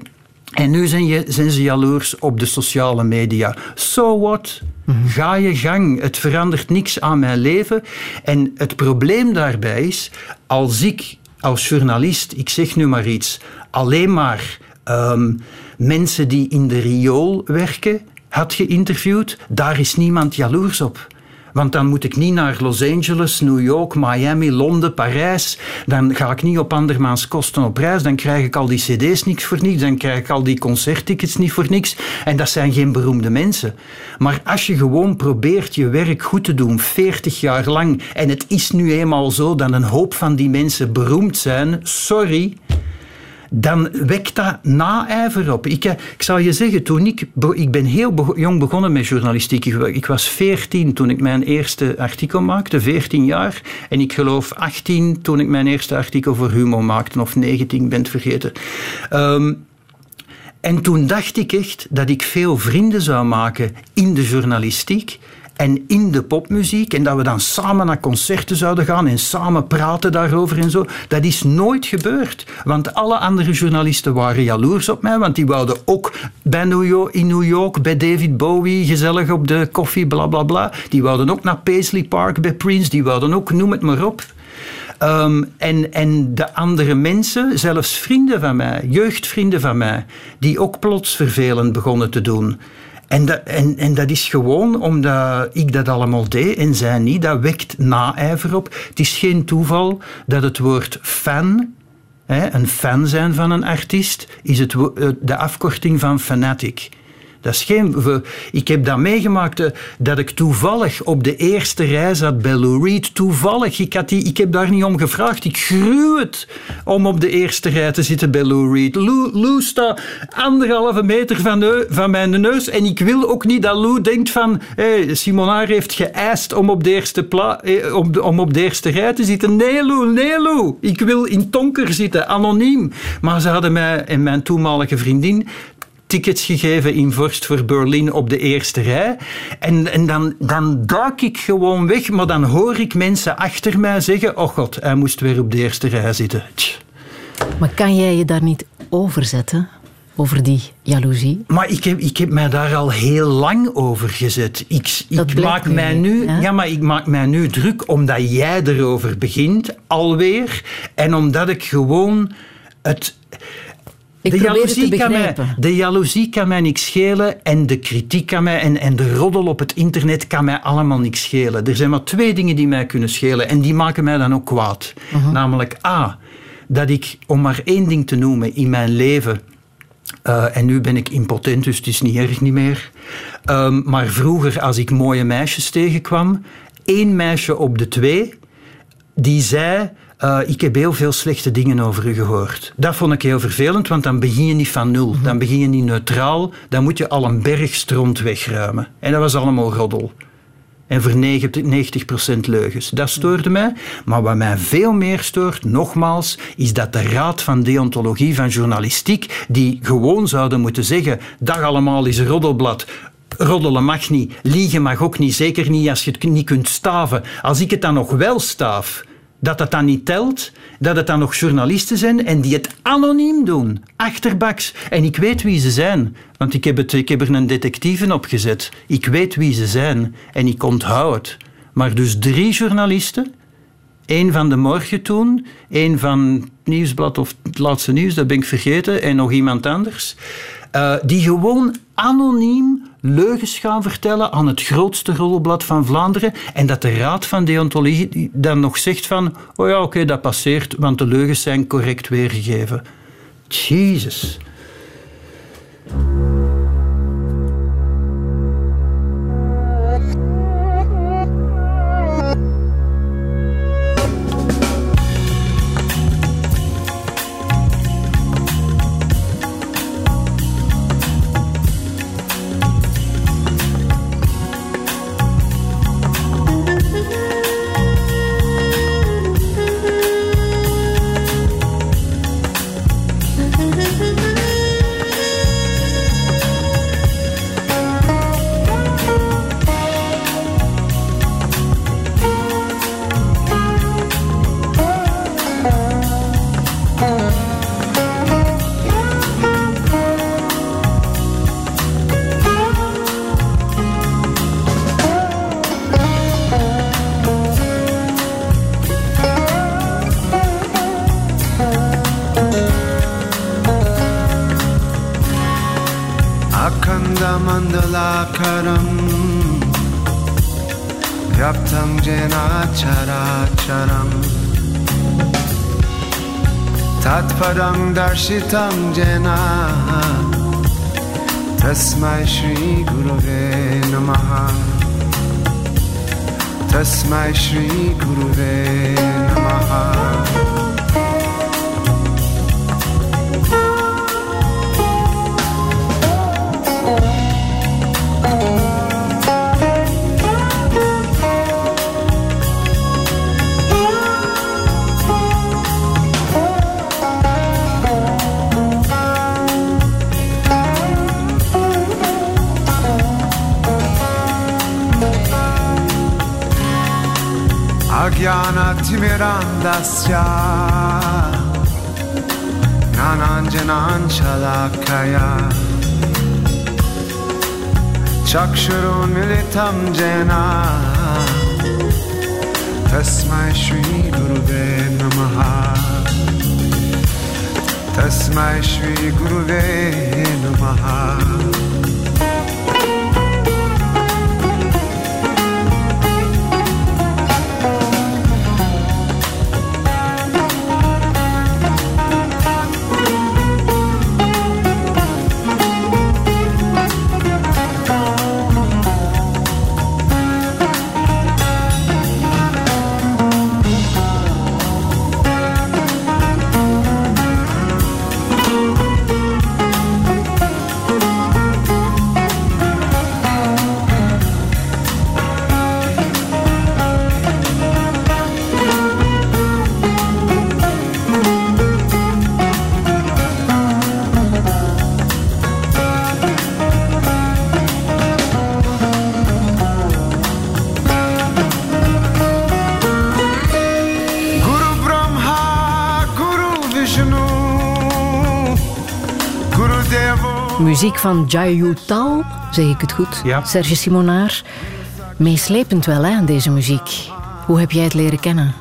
En nu zijn, je, zijn ze jaloers op de sociale media. So what? Ga je gang. Het verandert niks aan mijn leven. En het probleem daarbij is, als ik als journalist, ik zeg nu maar iets, alleen maar ehm, mensen die in de riool werken had geïnterviewd, daar is niemand jaloers op. Want dan moet ik niet naar Los Angeles, New York, Miami, Londen, Parijs. Dan ga ik niet op andermans kosten op reis. Dan krijg ik al die cd's niks voor niks. Dan krijg ik al die concerttickets niet voor niks. En dat zijn geen beroemde mensen. Maar als je gewoon probeert je werk goed te doen, 40 jaar lang, en het is nu eenmaal zo dat een hoop van die mensen beroemd zijn, sorry, dan wekt dat naijver op. Ik, eh, ik zal je zeggen, toen ik, ik ben heel jong begonnen met journalistiek. Ik, was 14 toen ik mijn eerste artikel maakte, 14 jaar. En ik geloof 18 toen ik mijn eerste artikel voor Humo maakte, of 19, ik ben het vergeten. Ehm, en toen dacht ik echt dat ik veel vrienden zou maken in de journalistiek en in de popmuziek. En dat we dan samen naar concerten zouden gaan en samen praten daarover en zo. Dat is nooit gebeurd. Want alle andere journalisten waren jaloers op mij. Want die wouden ook bij New York, in New York bij David Bowie gezellig op de koffie, bla bla bla. Die wouden ook naar Paisley Park bij Prince. Die wouden ook, noem het maar op. Ehm, en, en de andere mensen, zelfs vrienden van mij, jeugdvrienden van mij, die ook plots vervelend begonnen te doen. En dat, en, en dat is gewoon omdat ik dat allemaal deed en zij niet. Dat wekt naijver op. Het is geen toeval dat het woord fan, een fan zijn van een artiest, is het, eh, de afkorting van fanatic. Dat is geen, ik heb dat meegemaakt eh, dat ik toevallig op de eerste rij zat bij Lou Reed. Toevallig, ik, had die, ik heb daar niet om gevraagd. Ik gruw het om op de eerste rij te zitten bij Lou Reed. Lou, Lou staat anderhalve meter van, neu- van mijn neus en ik wil ook niet dat Lou denkt van hey, Simonaar heeft geëist om op, de eerste pla- eh, om, de- om op de eerste rij te zitten. Nee Lou, nee Lou. Ik wil in Tonker zitten, anoniem. Maar ze hadden mij en mijn toenmalige vriendin tickets gegeven in Vorst voor Berlin op de eerste rij. En, en dan, dan duik ik gewoon weg, maar dan hoor ik mensen achter mij zeggen: Oh god, hij moest weer op de eerste rij zitten. Tch. Maar kan jij je daar niet over zetten? over die jaloezie? Maar ik heb, ik heb mij daar al heel lang over gezet. Ik, ik maak mij nu, ja, maar ik maak mij nu druk omdat jij erover begint, alweer. En omdat ik gewoon het. Ik de, jaloezie kan mij, de jaloezie kan mij niks schelen en de kritiek kan mij en, en de roddel op het internet kan mij allemaal niks schelen. Er zijn maar twee dingen die mij kunnen schelen en die maken mij dan ook kwaad. Mhm. Namelijk A, dat ik, om maar één ding te noemen in mijn leven, uh, en nu ben ik impotent, dus het is niet erg niet meer. Um, maar vroeger, als ik mooie meisjes tegenkwam, één meisje op de twee, die zei... Uh, ik heb heel veel slechte dingen over u gehoord. Dat vond ik heel vervelend, want dan begin je niet van nul. Dan begin je niet neutraal. Dan moet je al een berg stront wegruimen. En dat was allemaal roddel en voor 90% leugens. Dat stoorde mij. Maar wat mij veel meer stoort, nogmaals, is dat de Raad van Deontologie van Journalistiek, die gewoon zouden moeten zeggen: dag allemaal is roddelblad. Roddelen mag niet, liegen mag ook niet, zeker niet als je het niet kunt staven. Als ik het dan nog wel staaf, dat dat dan niet telt, dat het dan nog journalisten zijn en die het anoniem doen, achterbaks. En ik weet wie ze zijn, want ik heb, het, er een detectieve op gezet. Ik weet wie ze zijn en ik onthoud het. Maar dus drie journalisten, één van de morgen toen, één van Nieuwsblad of het laatste nieuws, dat ben ik vergeten, en nog iemand anders, uh, die gewoon anoniem leugens gaan vertellen aan het grootste rollenblad van Vlaanderen en dat de Raad van Deontologie dan nog zegt van oh ja, oké, dat passeert, want de leugens zijn correct weergegeven. Jezus. Darशितं जना तस्मै श्रीगुरुवे नमः तस्मै श्रीगुरुवे नमः Simirandassya Nananjanan Shalakaya Chakshurun Militam Jena Tasmai Shri Guruve Namaha. Tasmai Shri Guruve Namaha. Muziek van Jayu Tal, zeg ik het goed? Ja. Serge Simonaar. Meeslepend wel, hè, deze muziek. Hoe heb jij het leren kennen?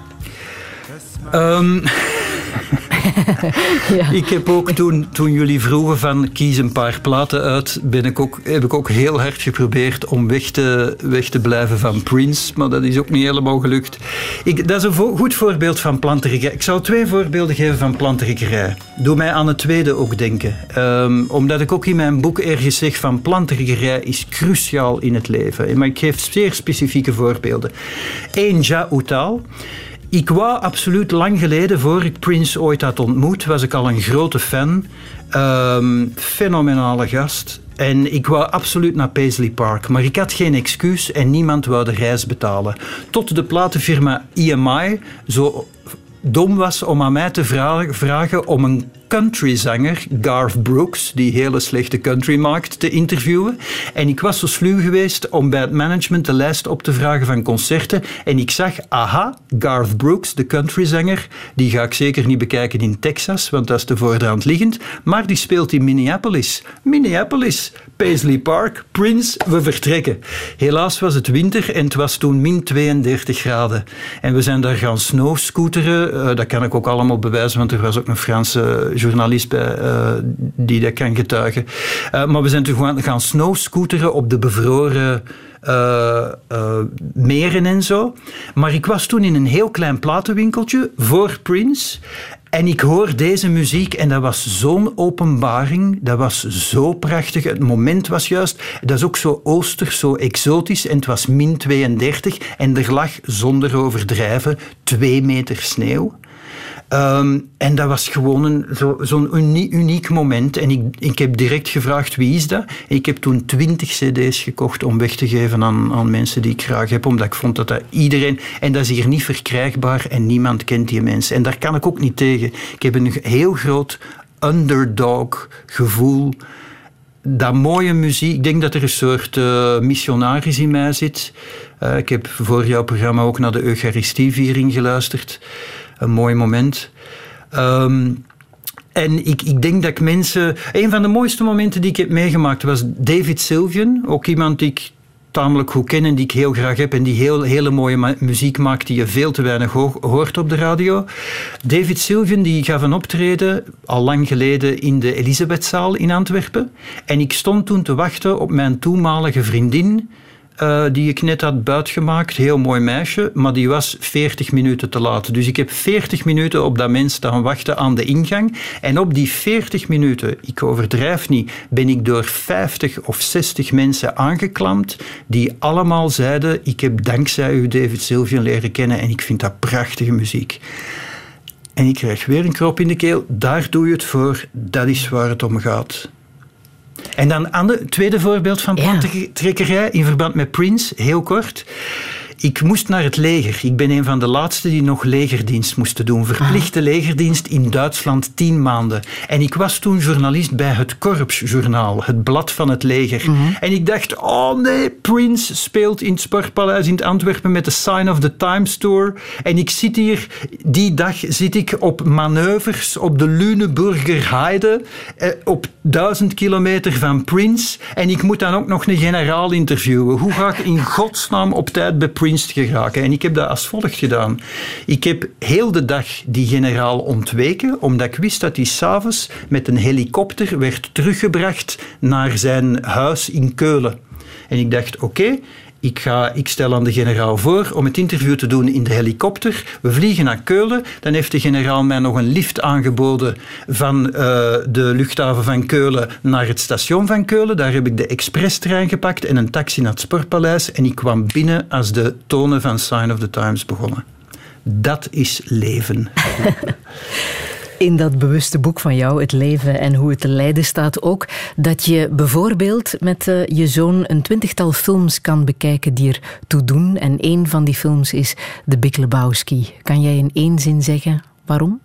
Um, ja. Ik heb ook toen, toen jullie vroegen van kies een paar platen uit, ben ik ook, heb ik ook heel hard geprobeerd om weg te, weg te blijven van Prince, maar dat is ook niet helemaal gelukt. Ik, dat is een goed voorbeeld van planterij. Ik zal twee voorbeelden geven van planterij. Doe mij aan het tweede ook denken. Um, omdat ik ook in mijn boek ergens zeg van planterij is cruciaal in het leven. Maar ik geef zeer specifieke voorbeelden. Eén, Ja. Ik wou absoluut lang geleden, voor ik Prince ooit had ontmoet, was ik al een grote fan. Um, fenomenale gast. En ik wou absoluut naar Paisley Park, maar ik had geen excuus en niemand wou de reis betalen. Tot de platenfirma EMI zo dom was om aan mij te vragen om een countryzanger, Garth Brooks, die hele slechte country maakt, te interviewen. En ik was zo sluw geweest om bij het management de lijst op te vragen van concerten. En ik zag, aha, Garth Brooks, de countryzanger, die ga ik zeker niet bekijken in Texas, want dat is te voordraand liggend. Maar die speelt in Minneapolis. Minneapolis, Paisley Park, Prince, we vertrekken. Helaas was het winter en het was toen min 32 graden. En we zijn daar gaan snowscooteren. Uh, dat kan ik ook allemaal bewijzen, want er was ook een Franse journalist uh, die dat kan getuigen. Uh, maar we zijn toen gaan, gaan snowscooteren op de bevroren uh, meren en zo. Maar ik was toen in een heel klein platenwinkeltje voor Prince. En ik hoor deze muziek en dat was zo'n openbaring. Dat was zo prachtig. Het moment was juist. Dat is ook zo oosters, zo exotisch. En het was min 32 en er lag zonder overdrijven twee meter sneeuw. Um, en dat was gewoon zo'n zo uniek, uniek moment. En ik, ik heb direct gevraagd wie is dat. En ik heb toen twintig cd's gekocht om weg te geven aan, aan mensen die ik graag heb. Omdat ik vond dat dat iedereen... En dat is hier niet verkrijgbaar en niemand kent die mensen. En daar kan ik ook niet tegen. Ik heb een heel groot underdog gevoel dat mooie muziek, ik denk dat er een soort uh, missionaris in mij zit. Uh, ik heb voor jouw programma ook naar de Eucharistieviering geluisterd een mooi moment. Um, en ik, ik denk dat ik mensen. Een van de mooiste momenten die ik heb meegemaakt was David Sylvian. Ook iemand die ik tamelijk goed ken en die ik heel graag heb en die heel, hele mooie muziek maakt die je veel te weinig hoort op de radio. David Sylvian die gaf een optreden al lang geleden in de Elisabethzaal in Antwerpen. En ik stond toen te wachten op mijn toenmalige vriendin uh, die ik net had buitgemaakt. Heel mooi meisje, maar die was 40 minuten te laat. Dus ik heb 40 minuten op dat mens staan wachten aan de ingang. En op die 40 minuten, ik overdrijf niet, ben ik door 50 of 60 mensen aangeklampt die allemaal zeiden: Ik heb dankzij u David Sylvian leren kennen en ik vind dat prachtige muziek. En ik krijg weer een krop in de keel. Daar doe je het voor. Dat is waar het om gaat. En dan het tweede voorbeeld van plantentrekkerij in verband met Prince, heel kort. Ik moest naar het leger. Ik ben een van de laatste die nog legerdienst moesten doen. Verplichte ah. legerdienst in Duitsland tien maanden. En ik was toen journalist bij het Korpsjournaal, het blad van het leger. Mhm. En ik dacht, oh nee, Prince speelt in het Sportpaleis in Antwerpen met de Sign of the Times Tour. En ik zit hier, die dag zit ik op manoeuvres op de Lüneburger Heide, eh, op duizend kilometer van Prince. En ik moet dan ook nog een generaal interviewen. Hoe ga ik in godsnaam op tijd bij Prince En ik heb dat als volgt gedaan. Ik heb heel de dag die generaal ontweken, omdat ik wist dat hij s'avonds met een helikopter werd teruggebracht naar zijn huis in Keulen. En ik dacht, oké, ik, ga, ik stel aan de generaal voor om het interview te doen in de helikopter. We vliegen naar Keulen. Dan heeft de generaal mij nog een lift aangeboden van uh, de luchthaven van Keulen naar het station van Keulen. Daar heb ik de expresstrein gepakt en een taxi naar het Sportpaleis. En ik kwam binnen als de tonen van Sign of the Times begonnen. Dat is leven. in dat bewuste boek van jou, Het leven en hoe het te leiden, staat ook dat je bijvoorbeeld met uh, je zoon een twintigtal films kan bekijken die er toe doen. En één van die films is The Big Lebowski. Kan jij in één zin zeggen waarom?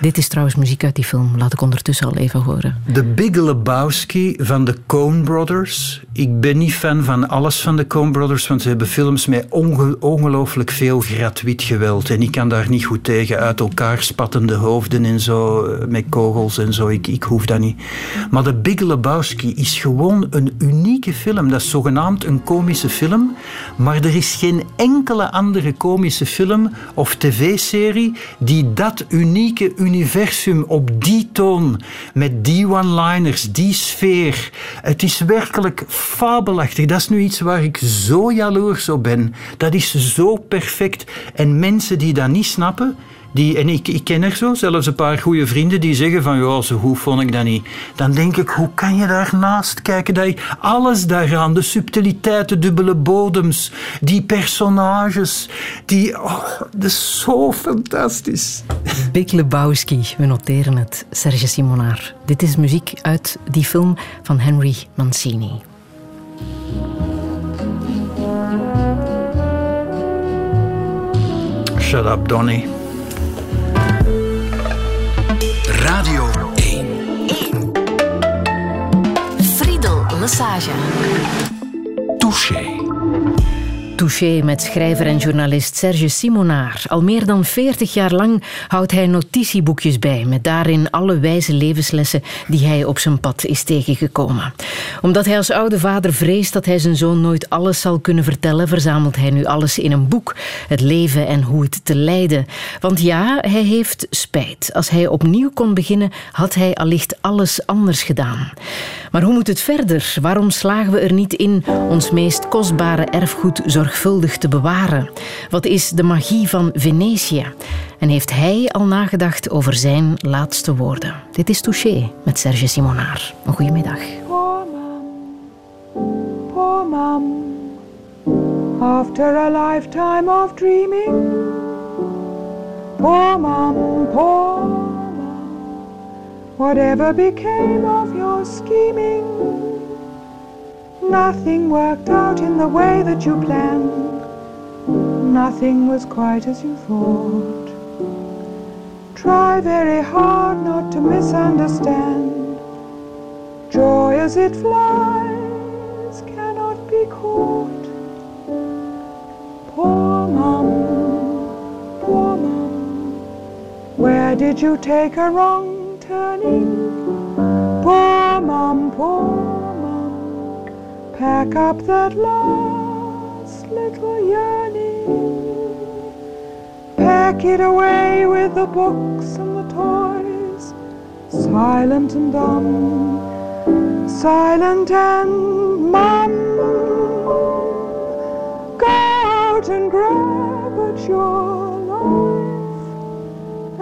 Dit is trouwens muziek uit die film. Laat ik ondertussen al even horen. The Big Lebowski van de Coen Brothers. Ik ben niet fan van alles van de Coen Brothers, want ze hebben films met onge ongelooflijk veel gratuit geweld. En ik kan daar niet goed tegen. Uit elkaar spattende hoofden en zo, eh, met kogels en zo. Ik, ik hoef dat niet. Maar The Big Lebowski is gewoon een unieke film. Dat is zogenaamd een komische film. Maar er is geen enkele andere komische film of tv-serie die dat unieke universum op die toon, met die one-liners, die sfeer. Het is werkelijk fabelachtig. Dat is nu iets waar ik zo jaloers op ben. Dat is zo perfect. En mensen die dat niet snappen, die, en ik, ik ken er zo zelfs een paar goede vrienden die zeggen van ja, zo goed vond ik dat niet. Dan denk ik, hoe kan je daarnaast kijken? Dat je alles daaraan, de subtiliteit, de dubbele bodems, die personages, die, oh, dat is zo fantastisch. Big Lebowski, we noteren het. Serge Simonaar. Dit is muziek uit die film van Henry Mancini. Shut up, Donnie. Lassage. Touché. Touché met schrijver en journalist Serge Simonaar. Al meer dan 40 jaar lang houdt hij notitieboekjes bij met daarin alle wijze levenslessen die hij op zijn pad is tegengekomen. Omdat hij als oude vader vreest dat hij zijn zoon nooit alles zal kunnen vertellen, verzamelt hij nu alles in een boek: het leven en hoe het te leiden. Want ja, hij heeft spijt. Als hij opnieuw kon beginnen, had hij allicht alles anders gedaan. Maar hoe moet het verder? Waarom slagen we er niet in ons meest kostbare erfgoed zorgvuldig te bewaren? Wat is de magie van Venetië? En heeft hij al nagedacht over zijn laatste woorden? Dit is Touché met Serge Simonaar. Een poor mum. After a lifetime of dreaming, poor mum, poor. Whatever became of your scheming? Nothing worked out in the way that you planned. Nothing was quite as you thought. Try very hard not to misunderstand. Joy as it flies cannot be caught. Poor mum, poor mum, where did you take her wrong turning? Poor mum, poor mum, pack up that last little yearning. Pack it away with the books and the toys, silent and dumb, silent and mum. Go out and grab at your life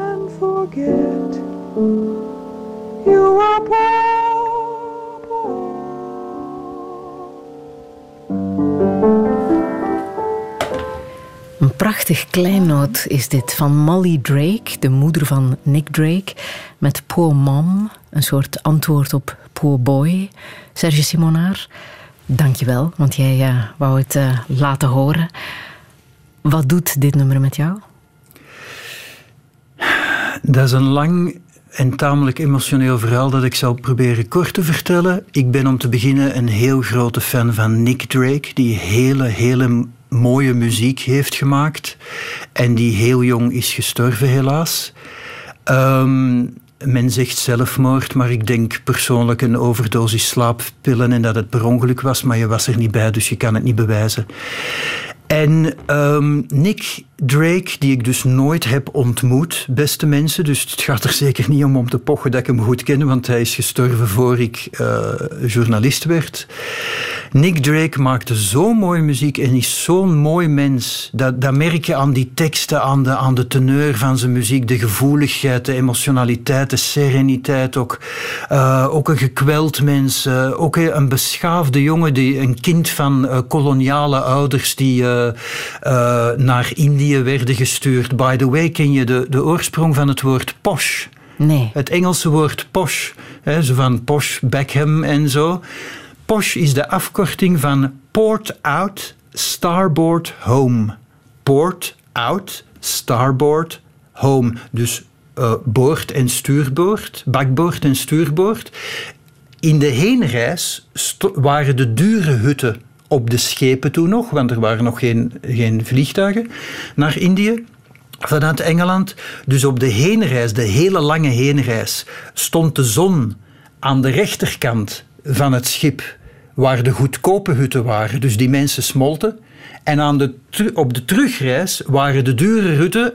and forget you are poor, poor. Een prachtig kleinoot is dit van Molly Drake, de moeder van Nick Drake, met Poor Mom, een soort antwoord op Poor Boy. Serge Simonaar, dankjewel, want jij wou het eh, laten horen. Wat doet dit nummer met jou? Dat is een lang en tamelijk emotioneel verhaal dat ik zal proberen kort te vertellen. Ik ben om te beginnen een heel grote fan van Nick Drake, die hele, hele mooie muziek heeft gemaakt en die heel jong is gestorven, helaas. Ehm, men zegt zelfmoord, maar ik denk persoonlijk een overdosis slaappillen en dat het per ongeluk was, maar je was er niet bij, dus je kan het niet bewijzen. En ehm, Nick Drake, die ik dus nooit heb ontmoet, beste mensen. Dus het gaat er zeker niet om om te pochen dat ik hem goed ken, want hij is gestorven voor ik uh, journalist werd. Nick Drake maakte zo mooie muziek en is zo'n mooi mens. Dat, dat merk je aan die teksten, aan de, aan de teneur van zijn muziek, de gevoeligheid, de emotionaliteit, de sereniteit ook. Uh, ook een gekweld mens, uh, ook een beschaafde jongen, die, een kind van koloniale ouders die naar Indië werden gestuurd. By the way, ken je de, de oorsprong van het woord posh? Nee. Het Engelse woord posh, hè, zo van posh, Beckham en zo. Posh is de afkorting van port out, starboard home. Port out, starboard home. Dus uh, boord en stuurboord, bakboord en stuurboord. In de heenreis waren de dure hutten op de schepen toen nog, want er waren nog geen, geen vliegtuigen naar Indië vanuit Engeland. Dus op de heenreis, de hele lange heenreis, stond de zon aan de rechterkant van het schip waar de goedkope hutten waren. Dus die mensen smolten. En aan de, op de terugreis waren de dure, hutten,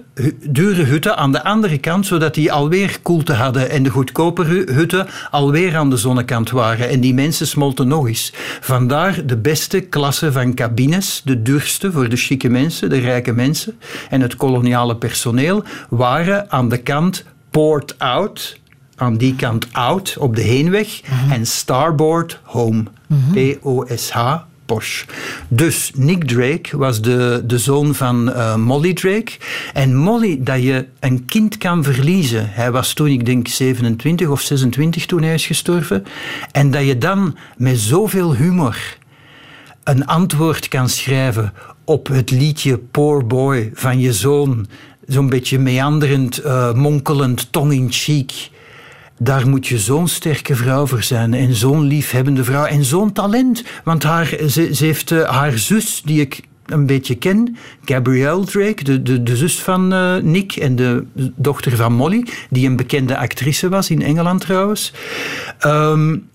dure hutten aan de andere kant, zodat die alweer koelte hadden en de goedkope hutten alweer aan de zonnekant waren. En die mensen smolten nog eens. Vandaar de beste klasse van cabines, de duurste voor de chique mensen, de rijke mensen en het koloniale personeel, waren aan de kant port out, aan die kant out op de heenweg mhm. en starboard home. Mhm. P-O-S-H Posh. Dus Nick Drake was de, de zoon van uh, Molly Drake. En Molly, dat je een kind kan verliezen. Hij was toen, ik denk, 27 of 26 toen hij is gestorven. En dat je dan met zoveel humor een antwoord kan schrijven op het liedje Poor Boy van je zoon. Zo'n beetje meanderend, uh, monkelend, tong-in-cheek. Daar moet je zo'n sterke vrouw voor zijn. En zo'n liefhebbende vrouw. En zo'n talent. Want haar, ze, heeft uh, haar zus, die ik een beetje ken, Gabrielle Drake, de, de, de zus van uh, Nick en de dochter van Molly, die een bekende actrice was in Engeland trouwens. Um,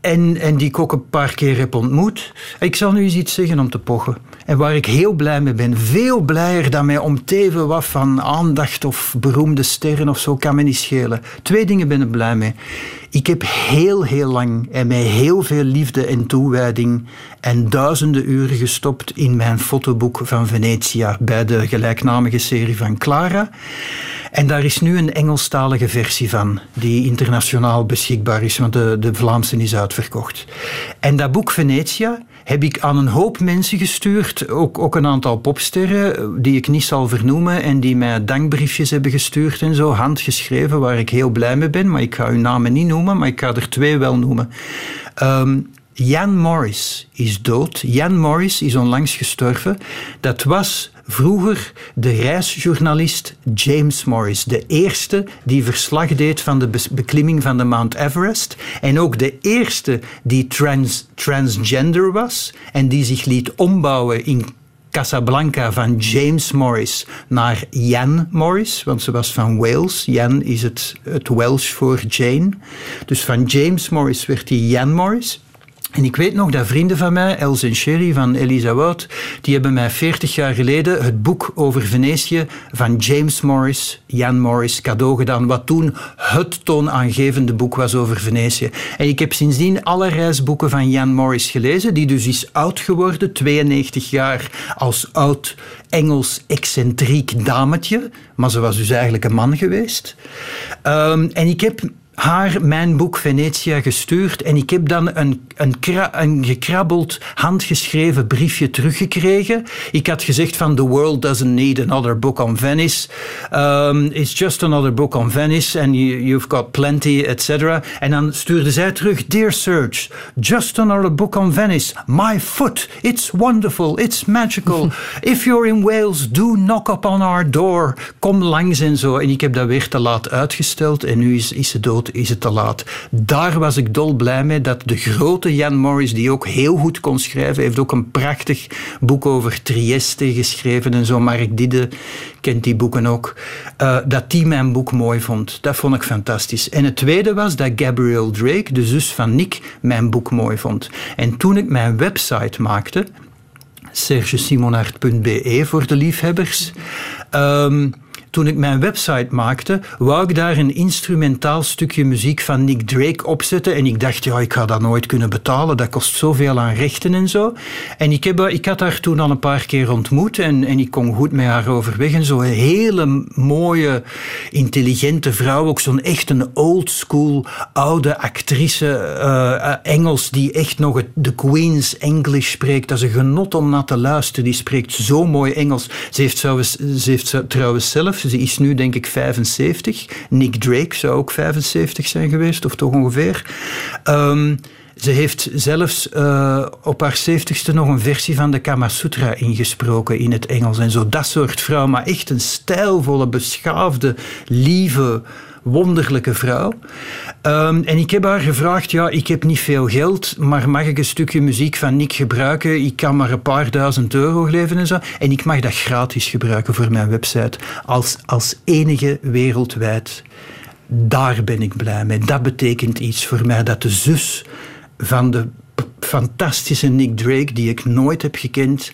en, en die ik ook een paar keer heb ontmoet. Ik zal nu eens iets zeggen om te pochen. En waar ik heel blij mee ben. Veel blijer dan mij om teven wat van aandacht of beroemde sterren of zo kan me niet schelen. Twee dingen ben ik blij mee. Ik heb heel, heel lang en met heel veel liefde en toewijding en duizenden uren gestopt in mijn fotoboek van Venetia bij de gelijknamige serie van Clara. En daar is nu een Engelstalige versie van, die internationaal beschikbaar is, want de, de Vlaamse is uitverkocht. En dat boek Venetia heb ik aan een hoop mensen gestuurd, ook, ook een aantal popsterren, die ik niet zal vernoemen en die mij dankbriefjes hebben gestuurd en zo, handgeschreven, waar ik heel blij mee ben, maar ik ga hun namen niet noemen, maar ik ga er twee wel noemen. Um, Jan Morris is dood. Jan Morris is onlangs gestorven. Dat was vroeger de reisjournalist James Morris, de eerste die verslag deed van de beklimming van de Mount Everest en ook de eerste die trans, transgender was en die zich liet ombouwen in Casablanca van James Morris naar Jan Morris, want ze was van Wales. Jan is het, het Welsh voor Jane. Dus van James Morris werd hij Jan Morris. En ik weet nog dat vrienden van mij, Els en Sherry van Elisa Wout, die hebben mij 40 jaar geleden het boek over Venetië van James Morris, Jan Morris, cadeau gedaan, wat toen het toonaangevende boek was over Venetië. En ik heb sindsdien alle reisboeken van Jan Morris gelezen, die dus is oud geworden, 92 jaar als oud Engels excentriek dametje, maar ze was dus eigenlijk een man geweest. Um, en ik heb haar mijn boek Venetia gestuurd en ik heb dan een, een, een gekrabbeld, handgeschreven briefje teruggekregen. Ik had gezegd van The world doesn't need another book on Venice. Um, it's just another book on Venice and you, you've got plenty, etc. En dan stuurde zij terug, Dear Serge, just another book on Venice. My foot, it's wonderful, it's magical. If you're in Wales, do knock upon our door. Kom langs en zo. En ik heb dat weer te laat uitgesteld en nu is, is ze dood is het te laat. Daar was ik dol blij mee dat de grote Jan Morris, die ook heel goed kon schrijven, heeft ook een prachtig boek over Trieste geschreven en zo. Mark Didde kent die boeken ook. Uh, dat die mijn boek mooi vond. Dat vond ik fantastisch. En het tweede was dat Gabrielle Drake, de zus van Nick, mijn boek mooi vond. En toen ik mijn website maakte, sergesimonard.be voor de liefhebbers. Um, toen ik mijn website maakte, wou ik daar een instrumentaal stukje muziek van Nick Drake opzetten. En ik dacht, ja, ik ga dat nooit kunnen betalen. Dat kost zoveel aan rechten en zo. En ik, heb, ik had haar toen al een paar keer ontmoet en, en ik kon goed met haar overweg. En zo'n hele mooie, intelligente vrouw. Ook zo'n echt een old school, oude actrice, uh, Engels, die echt nog het, de Queen's English spreekt. Dat is een genot om naar te luisteren. Die spreekt zo mooi Engels. Ze heeft, zelfs, ze heeft trouwens zelf ze is nu denk ik 75. Nick Drake zou ook 75 zijn geweest, of toch ongeveer. Um, Ze heeft zelfs uh, op haar zeventigste nog een versie van de Kama Sutra ingesproken in het Engels. En zo dat soort vrouw, maar echt een stijlvolle, beschaafde, lieve, wonderlijke vrouw. Um, en ik heb haar gevraagd, ja, ik heb niet veel geld, maar mag ik een stukje muziek van Nick gebruiken? Ik kan maar een paar duizend euro geven en zo. En ik mag dat gratis gebruiken voor mijn website, als, als enige wereldwijd. Daar ben ik blij mee. Dat betekent iets voor mij, dat de zus van de fantastische Nick Drake, die ik nooit heb gekend,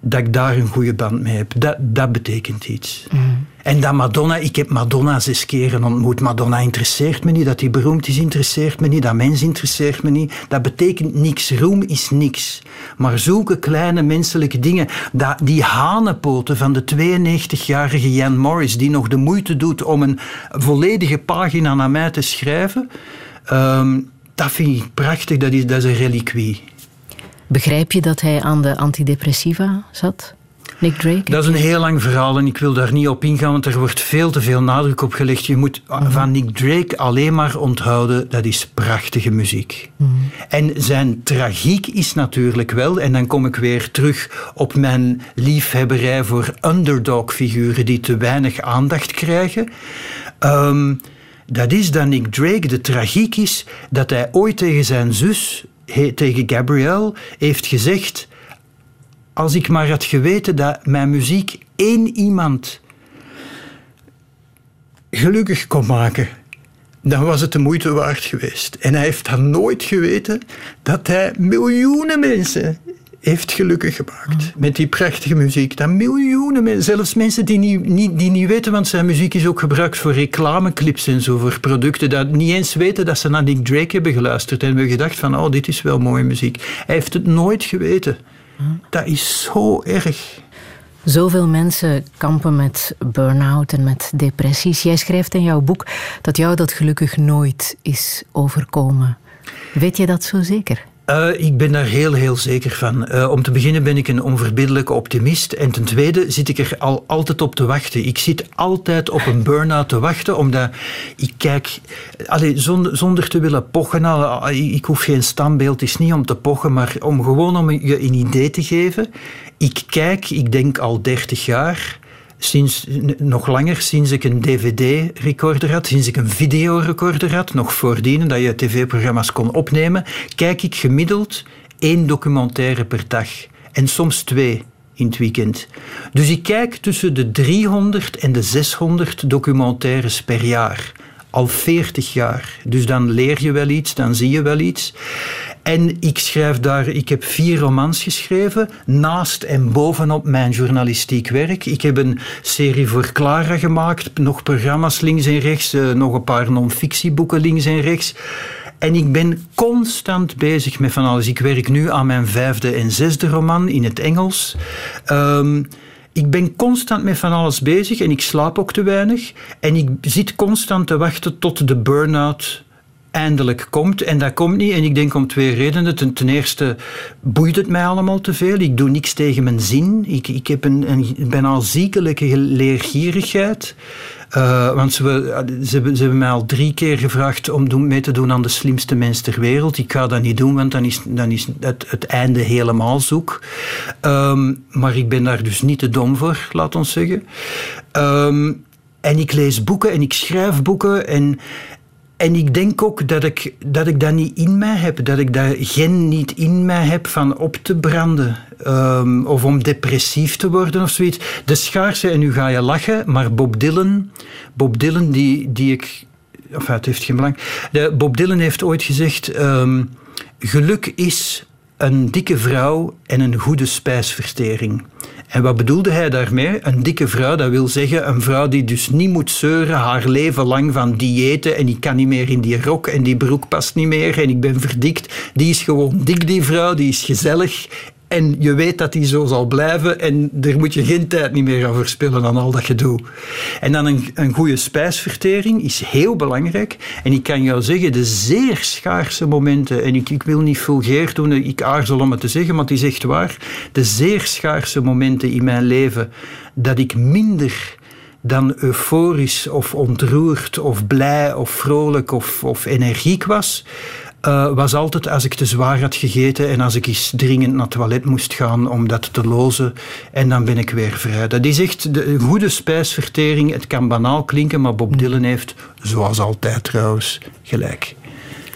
dat ik daar een goede band mee heb. Dat, dat betekent iets. Mm. En dat Madonna, ik heb Madonna zes keren ontmoet. Madonna interesseert me niet. Dat hij beroemd is, interesseert me niet. Dat mens interesseert me niet. Dat betekent niks. Roem is niks. Maar zulke kleine menselijke dingen, dat, die hanenpoten van de 92-jarige Jan Morris, die nog de moeite doet om een volledige pagina naar mij te schrijven, um, dat vind ik prachtig. Dat is, dat is een reliquie. Begrijp je dat hij aan de antidepressiva zat? Nick Drake? Dat is een heel lang verhaal en ik wil daar niet op ingaan, want er wordt veel te veel nadruk op gelegd. Je moet mhm. van Nick Drake alleen maar onthouden, dat is prachtige muziek. Mhm. En zijn tragiek is natuurlijk wel, en dan kom ik weer terug op mijn liefhebberij voor underdog-figuren die te weinig aandacht krijgen. Um, dat is dat Nick Drake, de tragiek is dat hij ooit tegen zijn zus, tegen Gabrielle, heeft gezegd als ik maar had geweten dat mijn muziek één iemand gelukkig kon maken, dan was het de moeite waard geweest. En hij heeft dan nooit geweten dat hij miljoenen mensen heeft gelukkig gemaakt. Met die prachtige muziek. Dat miljoenen mensen, zelfs mensen die niet, niet, die niet weten, want zijn muziek is ook gebruikt voor reclameclips en zo, voor producten, dat niet eens weten dat ze naar Nick Drake hebben geluisterd en hebben gedacht van, oh, dit is wel mooie muziek. Hij heeft het nooit geweten. Dat is zo erg. Zoveel mensen kampen met burn-out en met depressies. Jij schrijft in jouw boek dat jou dat gelukkig nooit is overkomen. Weet je dat zo zeker? Uh, ik ben daar heel, heel zeker van. Uh, om te beginnen ben ik een onverbiddelijke optimist. En ten tweede zit ik er al altijd op te wachten. Ik zit altijd op een burn-out te wachten, omdat ik kijk... Allee, zonder, te willen pochen, al, ik hoef geen standbeeld, het is niet om te pochen, maar om gewoon om je een idee te geven. Ik kijk, ik denk al 30 jaar sinds, nog langer, sinds ik een dvd-recorder had, sinds ik een videorecorder had, nog voordien dat je tv-programma's kon opnemen, kijk ik gemiddeld één documentaire per dag. En soms twee in het weekend. Dus ik kijk tussen de 300 en de 600 documentaires per jaar al 40 jaar. Dus dan leer je wel iets, dan zie je wel iets. En ik schrijf daar, ik heb vier romans geschreven, naast en bovenop mijn journalistiek werk. Ik heb een serie voor Clara gemaakt, nog programma's links en rechts, eh, nog een paar non-fictieboeken links en rechts. En ik ben constant bezig met van alles. Ik werk nu aan mijn vijfde en zesde roman in het Engels. Um, ik ben constant met van alles bezig en ik slaap ook te weinig. En ik zit constant te wachten tot de burn-out eindelijk komt. En dat komt niet. En ik denk om twee redenen. Ten, ten, eerste boeit het mij allemaal te veel. Ik doe niks tegen mijn zin. Ik, ik heb een, een bijna ziekelijke leergierigheid. Uh, want ze, ze, hebben, ze hebben mij al drie keer gevraagd om mee te doen aan de slimste mens ter wereld. Ik ga dat niet doen, want dan is, dan is het, het einde helemaal zoek. Um, maar ik ben daar dus niet te dom voor, laat ons zeggen. Um, en ik lees boeken en ik schrijf boeken. En, en ik denk ook dat ik, dat ik dat niet in mij heb. Dat ik dat gen niet in mij heb van op te branden. Um, of om depressief te worden of zoiets. De schaarse, en nu ga je lachen, maar Bob Dylan... Bob Dylan, die, die ik... Enfin, het heeft geen belang. De, Bob Dylan heeft ooit gezegd... Um, geluk is een dikke vrouw en een goede spijsvertering. En wat bedoelde hij daarmee? Een dikke vrouw, dat wil zeggen een vrouw die dus niet moet zeuren haar leven lang van diëten en ik kan niet meer in die rok en die broek past niet meer en ik ben verdikt. Die is gewoon dik, die vrouw, die is gezellig en je weet dat die zo zal blijven en daar moet je geen tijd niet meer aan verspillen aan al dat gedoe. En dan een, een goede spijsvertering is heel belangrijk. En ik kan jou zeggen, de zeer schaarse momenten, en ik, ik wil niet vulgair doen, ik aarzel om het te zeggen, maar het is echt waar. De zeer schaarse momenten in mijn leven dat ik minder dan euforisch of ontroerd of blij of vrolijk of, of energiek was, uh, was altijd als ik te zwaar had gegeten en als ik eens dringend naar het toilet moest gaan om dat te lozen. En dan ben ik weer vrij. Dat is echt de goede spijsvertering. Het kan banaal klinken, maar Bob Dylan heeft, zoals altijd trouwens, gelijk.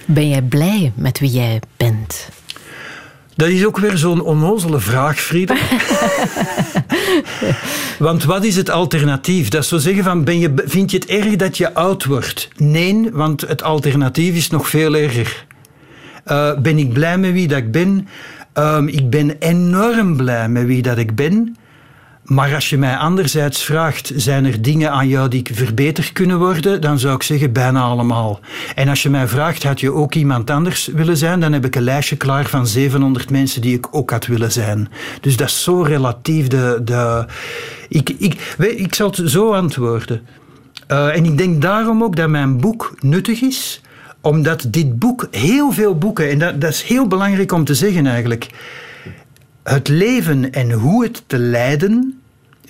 Ben jij blij met wie jij bent? Dat is ook weer zo'n onnozele vraag, Frieda. want wat is het alternatief? Dat is zo zeggen van, ben je, vind je het erg dat je oud wordt? Nee, want het alternatief is nog veel erger. Uh, ben ik blij met wie dat ik ben? Um, ik ben enorm blij met wie dat ik ben. Maar als je mij anderzijds vraagt, zijn er dingen aan jou die verbeterd kunnen worden? Dan zou ik zeggen bijna allemaal. En als je mij vraagt, had je ook iemand anders willen zijn? Dan heb ik een lijstje klaar van 700 mensen die ik ook had willen zijn. Dus dat is zo relatief. De, de, ik, ik, ik zal het zo antwoorden. Uh, en ik denk daarom ook dat mijn boek nuttig is omdat dit boek, heel veel boeken, en dat, dat is heel belangrijk om te zeggen eigenlijk, het leven en hoe het te leiden,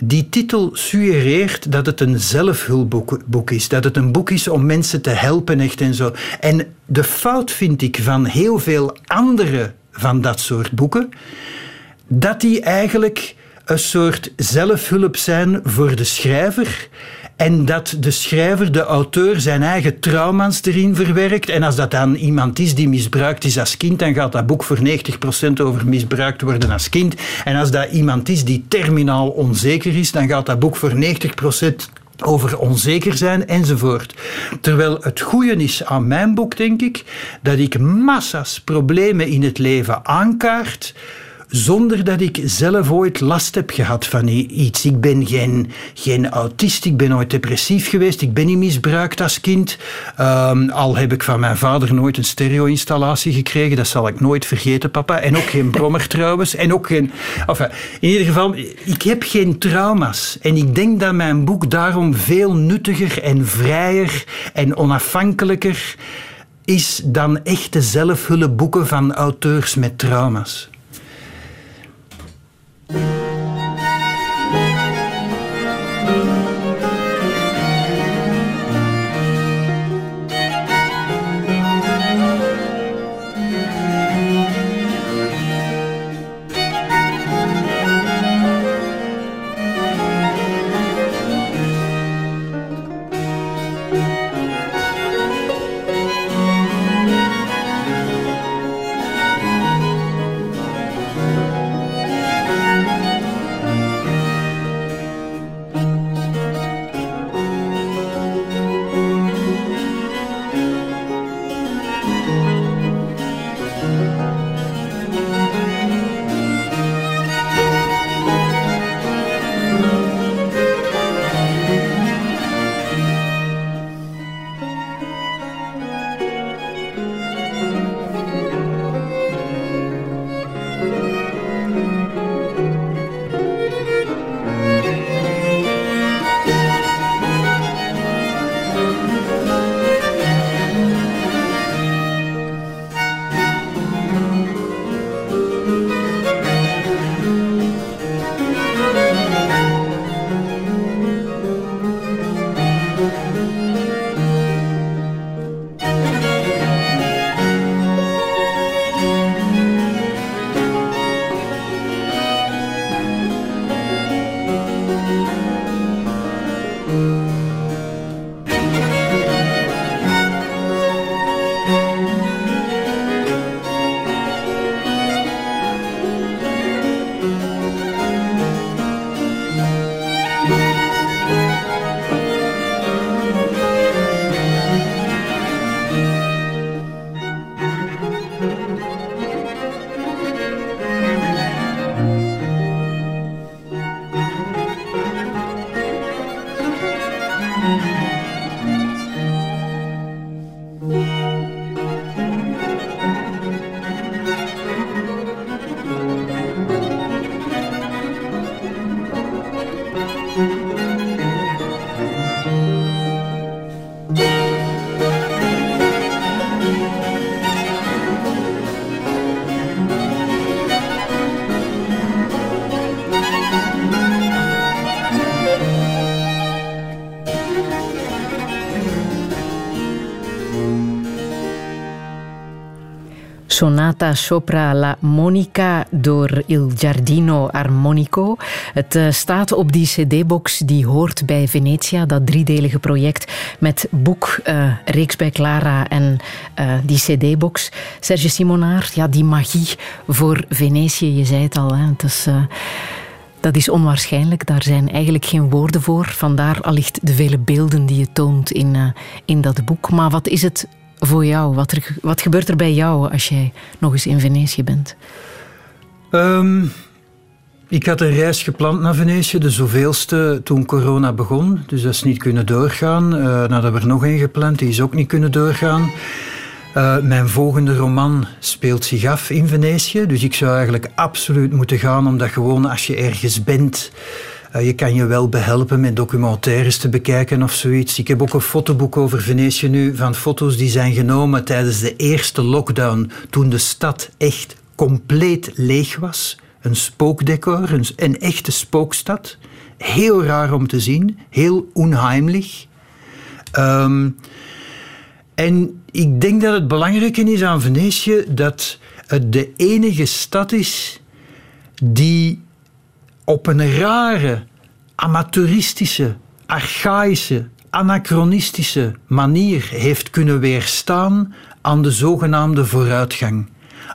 die titel suggereert dat het een zelfhulpboek is. Dat het een boek is om mensen te helpen echt en zo. En de fout vind ik van heel veel andere van dat soort boeken, dat die eigenlijk een soort zelfhulp zijn voor de schrijver en dat de schrijver, de auteur, zijn eigen trauma's erin verwerkt. En als dat dan iemand is die misbruikt is als kind, dan gaat dat boek voor 90% over misbruikt worden als kind. En als dat iemand is die terminaal onzeker is, dan gaat dat boek voor 90% over onzeker zijn enzovoort. Terwijl het goede is aan mijn boek, denk ik, dat ik massa's problemen in het leven aankaart zonder dat ik zelf ooit last heb gehad van iets. Ik ben geen, geen autist, ik ben ooit depressief geweest, ik ben niet misbruikt als kind. Um, al heb ik van mijn vader nooit een stereo-installatie gekregen, dat zal ik nooit vergeten, papa. En ook geen brommer trouwens. En ook geen... In ieder geval, ik heb geen trauma's. En ik denk dat mijn boek daarom veel nuttiger en vrijer en onafhankelijker is dan echte zelfhulpboeken van auteurs met trauma's. Thank you. Sonata Sopra la Monica door Il Giardino Armonico. Het uh, staat op die cd-box die hoort bij Venetia, dat driedelige project met boek, uh, reeks bij Clara en uh, die cd-box. Serge Simonaar, ja, die magie voor Venetië, je zei het al, hè, het is... Dat is onwaarschijnlijk, daar zijn eigenlijk geen woorden voor. Vandaar allicht de vele beelden die je toont in, in dat boek. Maar wat is het voor jou? Wat, er, wat gebeurt er bij jou als jij nog eens in Venetië bent? Um, ik had een reis gepland naar Venetië, de zoveelste toen corona begon. Dus dat is niet kunnen doorgaan. Uh, nou, we er nog één gepland, die is ook niet kunnen doorgaan. Uh, mijn volgende roman speelt zich af in Venetië. Dus ik zou eigenlijk absoluut moeten gaan, omdat gewoon als je ergens bent. Uh, je kan je wel behelpen met documentaires te bekijken of zoiets. Ik heb ook een fotoboek over Venetië nu van foto's die zijn genomen tijdens de eerste lockdown, toen de stad echt compleet leeg was. Een spookdecor, een, echte spookstad. Heel raar om te zien, heel onheimlich. Um, en ik denk dat het belangrijke is aan Venetië dat het de enige stad is die op een rare, amateuristische, archaïsche, anachronistische manier heeft kunnen weerstaan aan de zogenaamde vooruitgang.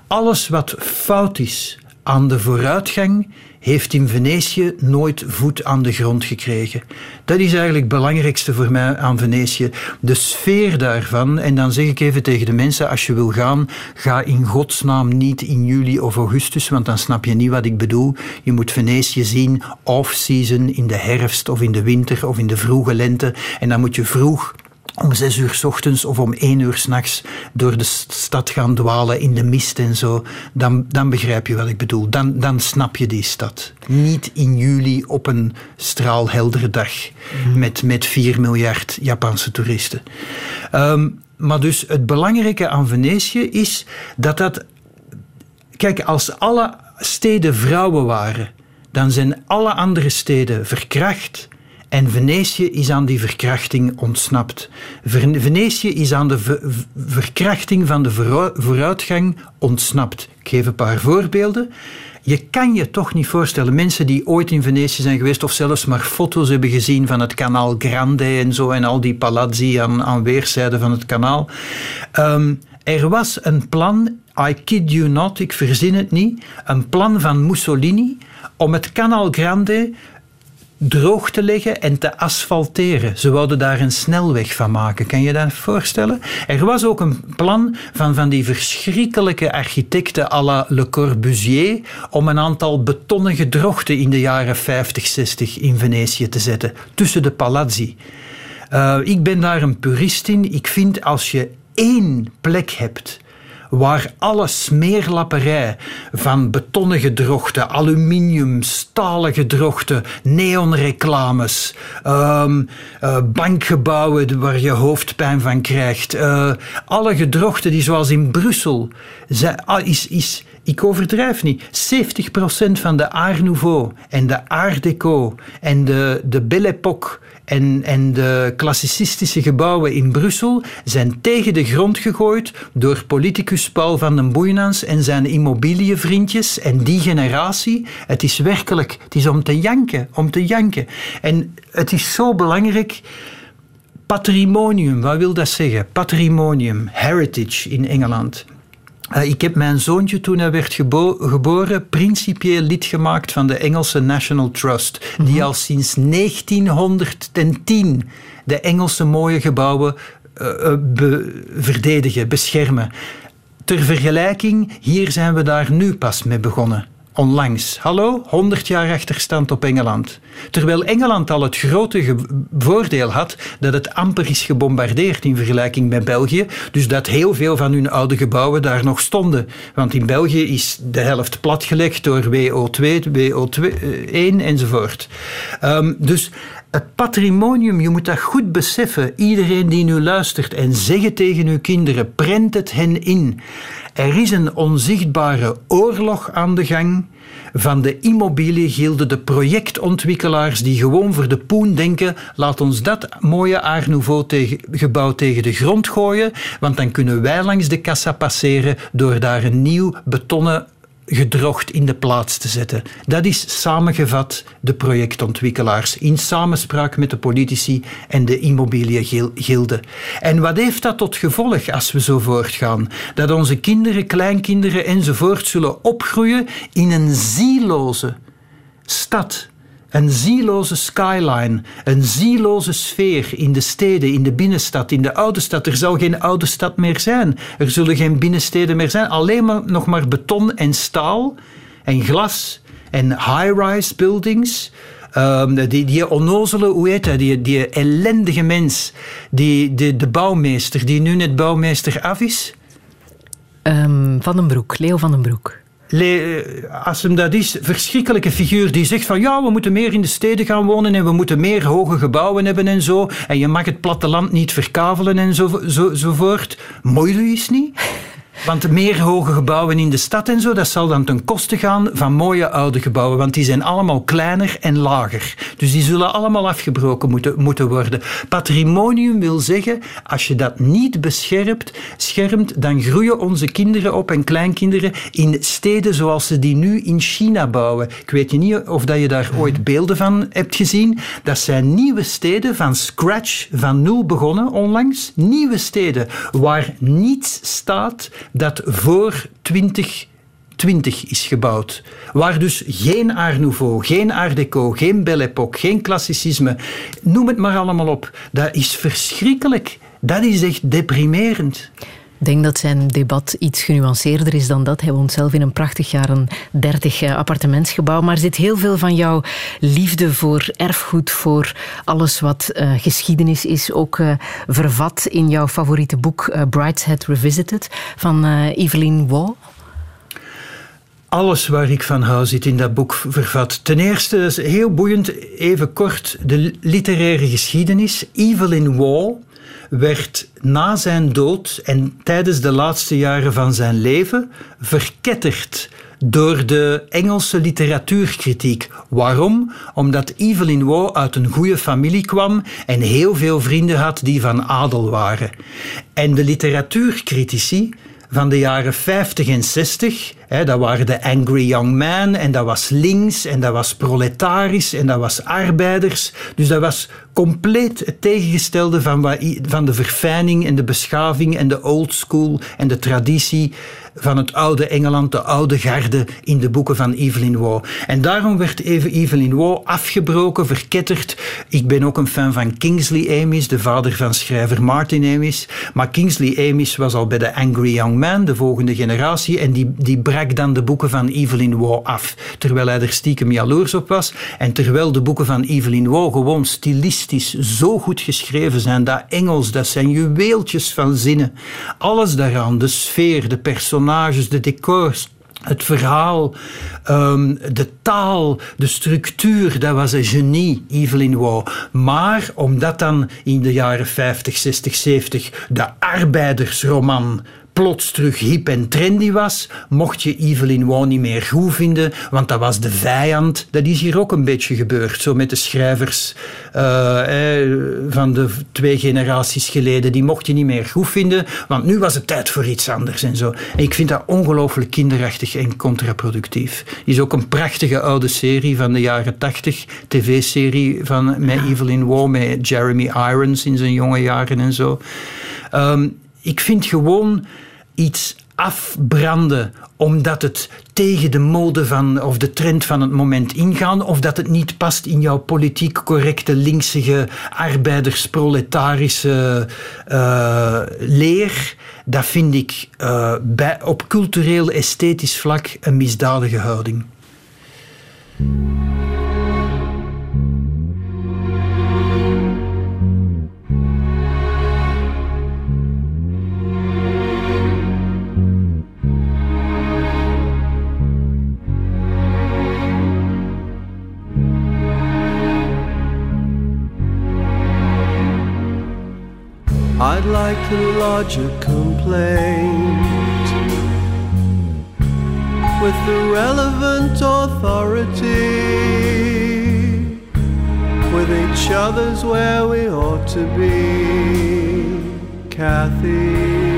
Alles wat fout is aan de vooruitgang heeft in Venetië nooit voet aan de grond gekregen. Dat is eigenlijk het belangrijkste voor mij aan Venetië. De sfeer daarvan. En dan zeg ik even tegen de mensen: als je wil gaan, ga in godsnaam niet in juli of augustus, want dan snap je niet wat ik bedoel. Je moet Venetië zien off-season, in de herfst of in de winter of in de vroege lente. En dan moet je vroeg om zes uur s ochtends of om één uur s'nachts door de stad gaan dwalen in de mist en zo, dan, dan begrijp je wat ik bedoel. Dan, dan snap je die stad. Niet in juli op een straalheldere dag mhm. met, met 4 miljard Japanse toeristen. Um, maar dus het belangrijke aan Venetië is dat dat. Kijk, als alle steden vrouwen waren, dan zijn alle andere steden verkracht en Venetië is aan die verkrachting ontsnapt. Venetië is aan de verkrachting van de vooruitgang ontsnapt. Ik geef een paar voorbeelden. Je kan je toch niet voorstellen, mensen die ooit in Venetië zijn geweest of zelfs maar foto's hebben gezien van het kanaal Grande en zo en al die palazzi aan, aan weerszijden van het kanaal. Um, er was een plan, I kid you not, ik verzin het niet, een plan van Mussolini om het kanaal Grande droog te leggen en te asfalteren. Ze wilden daar een snelweg van maken. Kan je dat voorstellen? Er was ook een plan van, van die verschrikkelijke architecten à la Le Corbusier om een aantal betonnen gedrochten in de jaren 50, 60 in Venetië te zetten, tussen de palazzi. Uh, ik ben daar een purist in. Ik vind als je één plek hebt waar alle smeerlapperij van betonnen gedrochten, aluminium, stalen gedrochten, neonreclames, um, uh, bankgebouwen waar je hoofdpijn van krijgt, uh, alle gedrochten die zoals in Brussel, zijn, ah, is, is, ik overdrijf niet, 70% van de Art Nouveau en de Art Deco en de, de Belle Époque en, en de klassicistische gebouwen in Brussel zijn tegen de grond gegooid door politicus Paul van den Boeinans en zijn immobiliënvriendjes en die generatie. Het is werkelijk, het is om te janken, om te janken. En het is zo belangrijk. Patrimonium, wat wil dat zeggen? Patrimonium, heritage in Engeland. Uh, ik heb mijn zoontje toen hij werd gebo geboren principieel lid gemaakt van de Engelse National Trust, mm -hmm. die al sinds 1910 de Engelse mooie gebouwen uh, be verdedigen, beschermen. Ter vergelijking, hier zijn we daar nu pas mee begonnen onlangs. Hallo, 100 jaar achterstand op Engeland. Terwijl Engeland al het grote voordeel had dat het amper is gebombardeerd in vergelijking met België. Dus dat heel veel van hun oude gebouwen daar nog stonden. Want in België is de helft platgelegd door WO2, WO1 enzovoort. Um, dus het patrimonium, je moet dat goed beseffen. Iedereen die nu luistert en zeggen tegen uw kinderen, prent het hen in. Er is een onzichtbare oorlog aan de gang van de immobiliegilde, de projectontwikkelaars die gewoon voor de poen denken, laat ons dat mooie Art Nouveau gebouw tegen de grond gooien, want dan kunnen wij langs de kassa passeren door daar een nieuw betonnen gedrocht in de plaats te zetten. Dat is samengevat de projectontwikkelaars in samenspraak met de politici en de immobiliëgilde. En wat heeft dat tot gevolg als we zo voortgaan? Dat onze kinderen, kleinkinderen enzovoort zullen opgroeien in een zieloze stad een zieloze skyline, een zieloze sfeer in de steden, in de binnenstad, in de oude stad. Er zal geen oude stad meer zijn. Er zullen geen binnensteden meer zijn. Alleen maar nog maar beton en staal en glas en high-rise buildings. Um, die, die onnozele, hoe heet dat, die, die ellendige mens, die, die, de bouwmeester, die nu net bouwmeester af is. Um, van den Broek, Leo van den Broek. Als hem dat is, verschrikkelijke figuur die zegt van ja, we moeten meer in de steden gaan wonen en we moeten meer hoge gebouwen hebben en zo. En je mag het platteland niet verkavelen en zo, zo, zo voort. Mooi is niet. Want meer hoge gebouwen in de stad en zo, dat zal dan ten koste gaan van mooie oude gebouwen. Want die zijn allemaal kleiner en lager. Dus die zullen allemaal afgebroken moeten, moeten worden. Patrimonium wil zeggen, als je dat niet beschermt, schermt, dan groeien onze kinderen op en kleinkinderen in steden zoals ze die nu in China bouwen. Ik weet niet of dat je daar ooit beelden van hebt gezien. Dat zijn nieuwe steden van scratch, van nul begonnen onlangs. Nieuwe steden waar niets staat dat voor 2020 is gebouwd. Waar dus geen Art Nouveau, geen Art Deco, geen Belle Époque, geen klassicisme, noem het maar allemaal op. Dat is verschrikkelijk. Dat is echt deprimerend. Ik denk dat zijn debat iets genuanceerder is dan dat. Hij woont zelf in een prachtig jaren 30 eh, appartementsgebouw. Maar zit heel veel van jouw liefde voor erfgoed, voor alles wat uh, geschiedenis is, ook uh, vervat in jouw favoriete boek uh, Brideshead Revisited van Evelyn Waugh. Alles waar ik van hou zit in dat boek vervat. Ten eerste, is heel boeiend, even kort, de literaire geschiedenis. Evelyn Waugh werd na zijn dood en tijdens de laatste jaren van zijn leven verketterd door de Engelse literatuurkritiek. Waarom? Omdat Evelyn Waugh uit een goede familie kwam en heel veel vrienden had die van adel waren. En de literatuurcritici van de jaren 50 en 60. Hè, dat waren de Angry Young Men en dat was links en dat was proletarisch en dat was arbeiders. Dus dat was compleet het tegengestelde van, wat, van de verfijning en de beschaving en de old school en de traditie van het oude Engeland, de oude garde in de boeken van Evelyn Waugh. En daarom werd even Evelyn Waugh afgebroken, verketterd. Ik ben ook een fan van Kingsley Amis, de vader van schrijver Martin Amis. Maar Kingsley Amis was al bij de Angry Young Man, de volgende generatie, en die, die brak dan de boeken van Evelyn Waugh af, terwijl hij er stiekem jaloers op was. En terwijl de boeken van Evelyn Waugh gewoon stilistisch zo goed geschreven zijn, dat Engels, dat zijn juweeltjes van zinnen. Alles daaraan, de sfeer, de de decors, het verhaal, um, de taal, de structuur, dat was een genie, Evelyn Waugh. Maar omdat dan in de jaren 50, 60, 70 de arbeidersroman plots terug hip en trendy was, mocht je Evelyn Waugh niet meer goed vinden, want dat was de vijand. Dat is hier ook een beetje gebeurd, zo met de schrijvers uh, eh, van de twee generaties geleden. Die mocht je niet meer goed vinden, want nu was het tijd voor iets anders en zo. En ik vind dat ongelooflijk kinderachtig en contraproductief. is ook een prachtige oude serie van de jaren tachtig, tv-serie van met Evelyn Waugh, met Jeremy Irons in zijn jonge jaren en zo. Um, ik vind gewoon iets afbranden omdat het tegen de mode van, of de trend van het moment ingaan, of dat het niet past in jouw politiek correcte, linksige, arbeidersproletarische uh, leer, dat vind ik bij, op cultureel, esthetisch vlak een misdadige houding. A complaint with the relevant authority. With each other's where we ought to be, Kathy.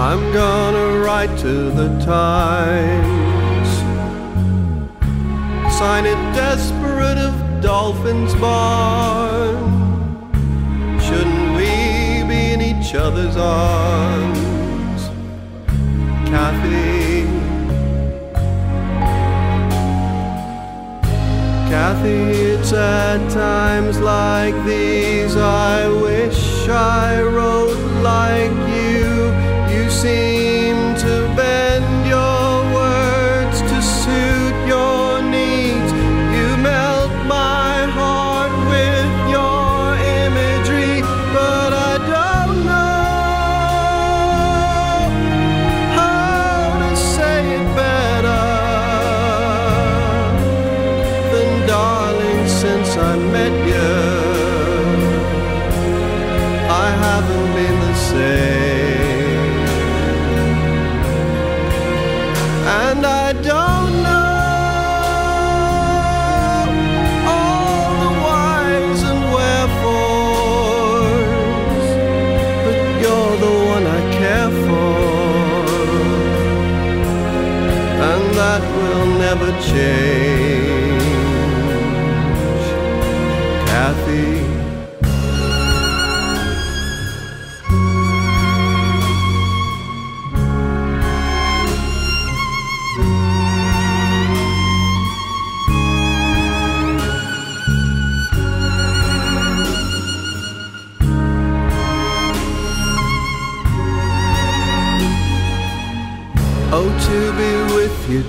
I'm gonna write to the Times, sign it desperate of Dolphin's Barn. Each other's arms, Kathy? Kathy, it's at times like these I wish I wrote like you. You seem never change.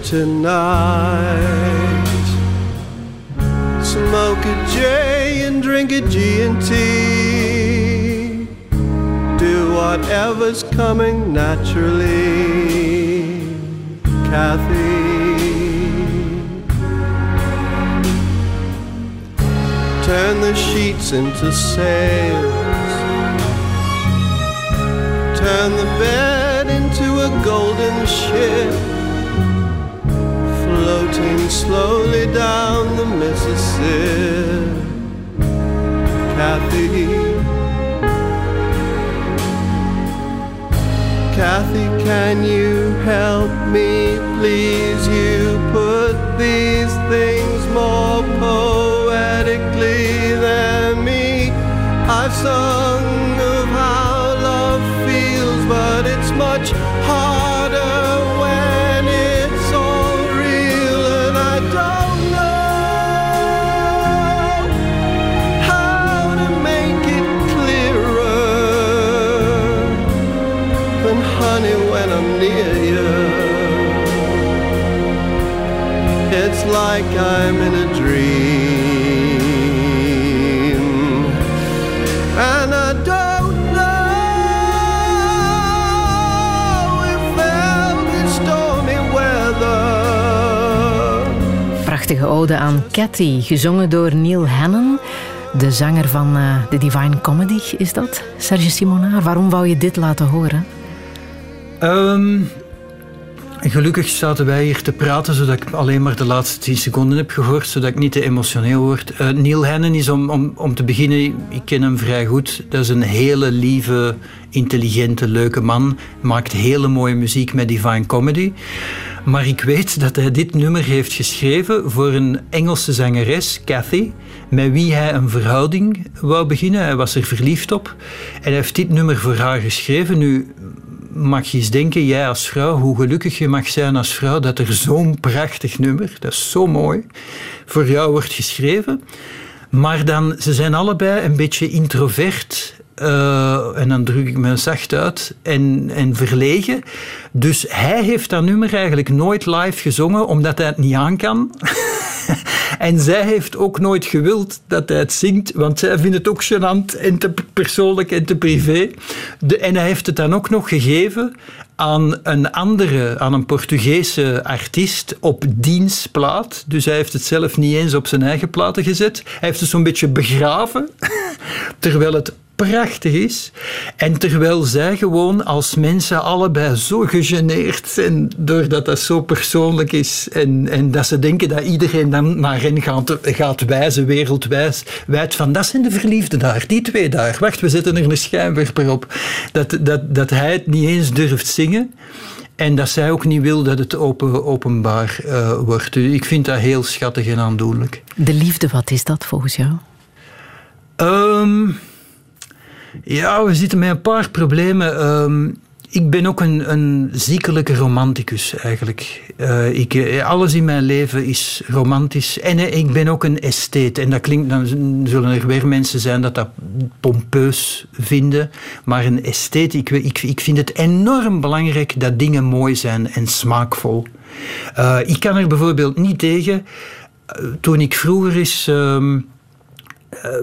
Tonight. Smoke a J and drink a G and T. Do whatever's coming naturally, Kathy. Turn the sheets into sails. Turn the bed into a golden ship, slowly down the Mississippi. Kathy, Kathy, can you help me, please? You put these things more poetically than me. I've sung like I'm in a dream, and I don't know if be stormy weather. Prachtige ode aan Cathy, gezongen door Neil Hannon. De zanger van eh, The Divine Comedy, is dat? Serge Simonard, waarom wou je dit laten horen? Ehm, gelukkig zaten wij hier te praten, zodat ik alleen maar de laatste tien seconden heb gehoord, zodat ik niet te emotioneel word. Eh, Neil Hannon is, om, om, om te beginnen, ik ken hem vrij goed. Dat is een hele lieve, intelligente, leuke man. Maakt hele mooie muziek met Divine Comedy. Maar ik weet dat hij dit nummer heeft geschreven voor een Engelse zangeres, Cathy, met wie hij een verhouding wou beginnen. Hij was er verliefd op. En hij heeft dit nummer voor haar geschreven. Nu, mag je eens denken, jij als vrouw, hoe gelukkig je mag zijn als vrouw, dat er zo'n prachtig nummer, dat is zo mooi, voor jou wordt geschreven. Maar dan, ze zijn allebei een beetje introvert. eh, en dan druk ik me zacht uit. En, en verlegen. Dus hij heeft dat nummer eigenlijk nooit live gezongen, omdat hij het niet aan kan. En zij heeft ook nooit gewild dat hij het zingt, want zij vindt het ook gênant en te persoonlijk en te privé. De, en hij heeft het dan ook nog gegeven aan een andere, aan een Portugese artiest op dienstplaat. Dus hij heeft het zelf niet eens op zijn eigen platen gezet. Hij heeft het zo'n beetje begraven, terwijl het prachtig is. En terwijl zij gewoon als mensen allebei zo gegeneerd zijn doordat dat zo persoonlijk is en, en dat ze denken dat iedereen dan naar hen gaat, gaat wijzen, wereldwijd, wijd van dat zijn de verliefden daar, die twee daar. Wacht, we zetten er een schijnwerper op. Dat, dat, dat hij het niet eens durft zingen. En dat zij ook niet wil dat het open, openbaar uh, wordt. Dus ik vind dat heel schattig en aandoenlijk. De liefde, wat is dat volgens jou? Um, ja, we zitten met een paar problemen. Um, ik ben ook een, een ziekelijke romanticus eigenlijk. Uh, ik, eh, alles in mijn leven is romantisch. En uh, ik ben ook een estheet. En dat klinkt, dan zullen er weer mensen zijn dat dat pompeus vinden. Maar een estheet, ik, ik, ik vind het enorm belangrijk dat dingen mooi zijn en smaakvol. Ik kan er bijvoorbeeld niet tegen. toen ik vroeger is. Um,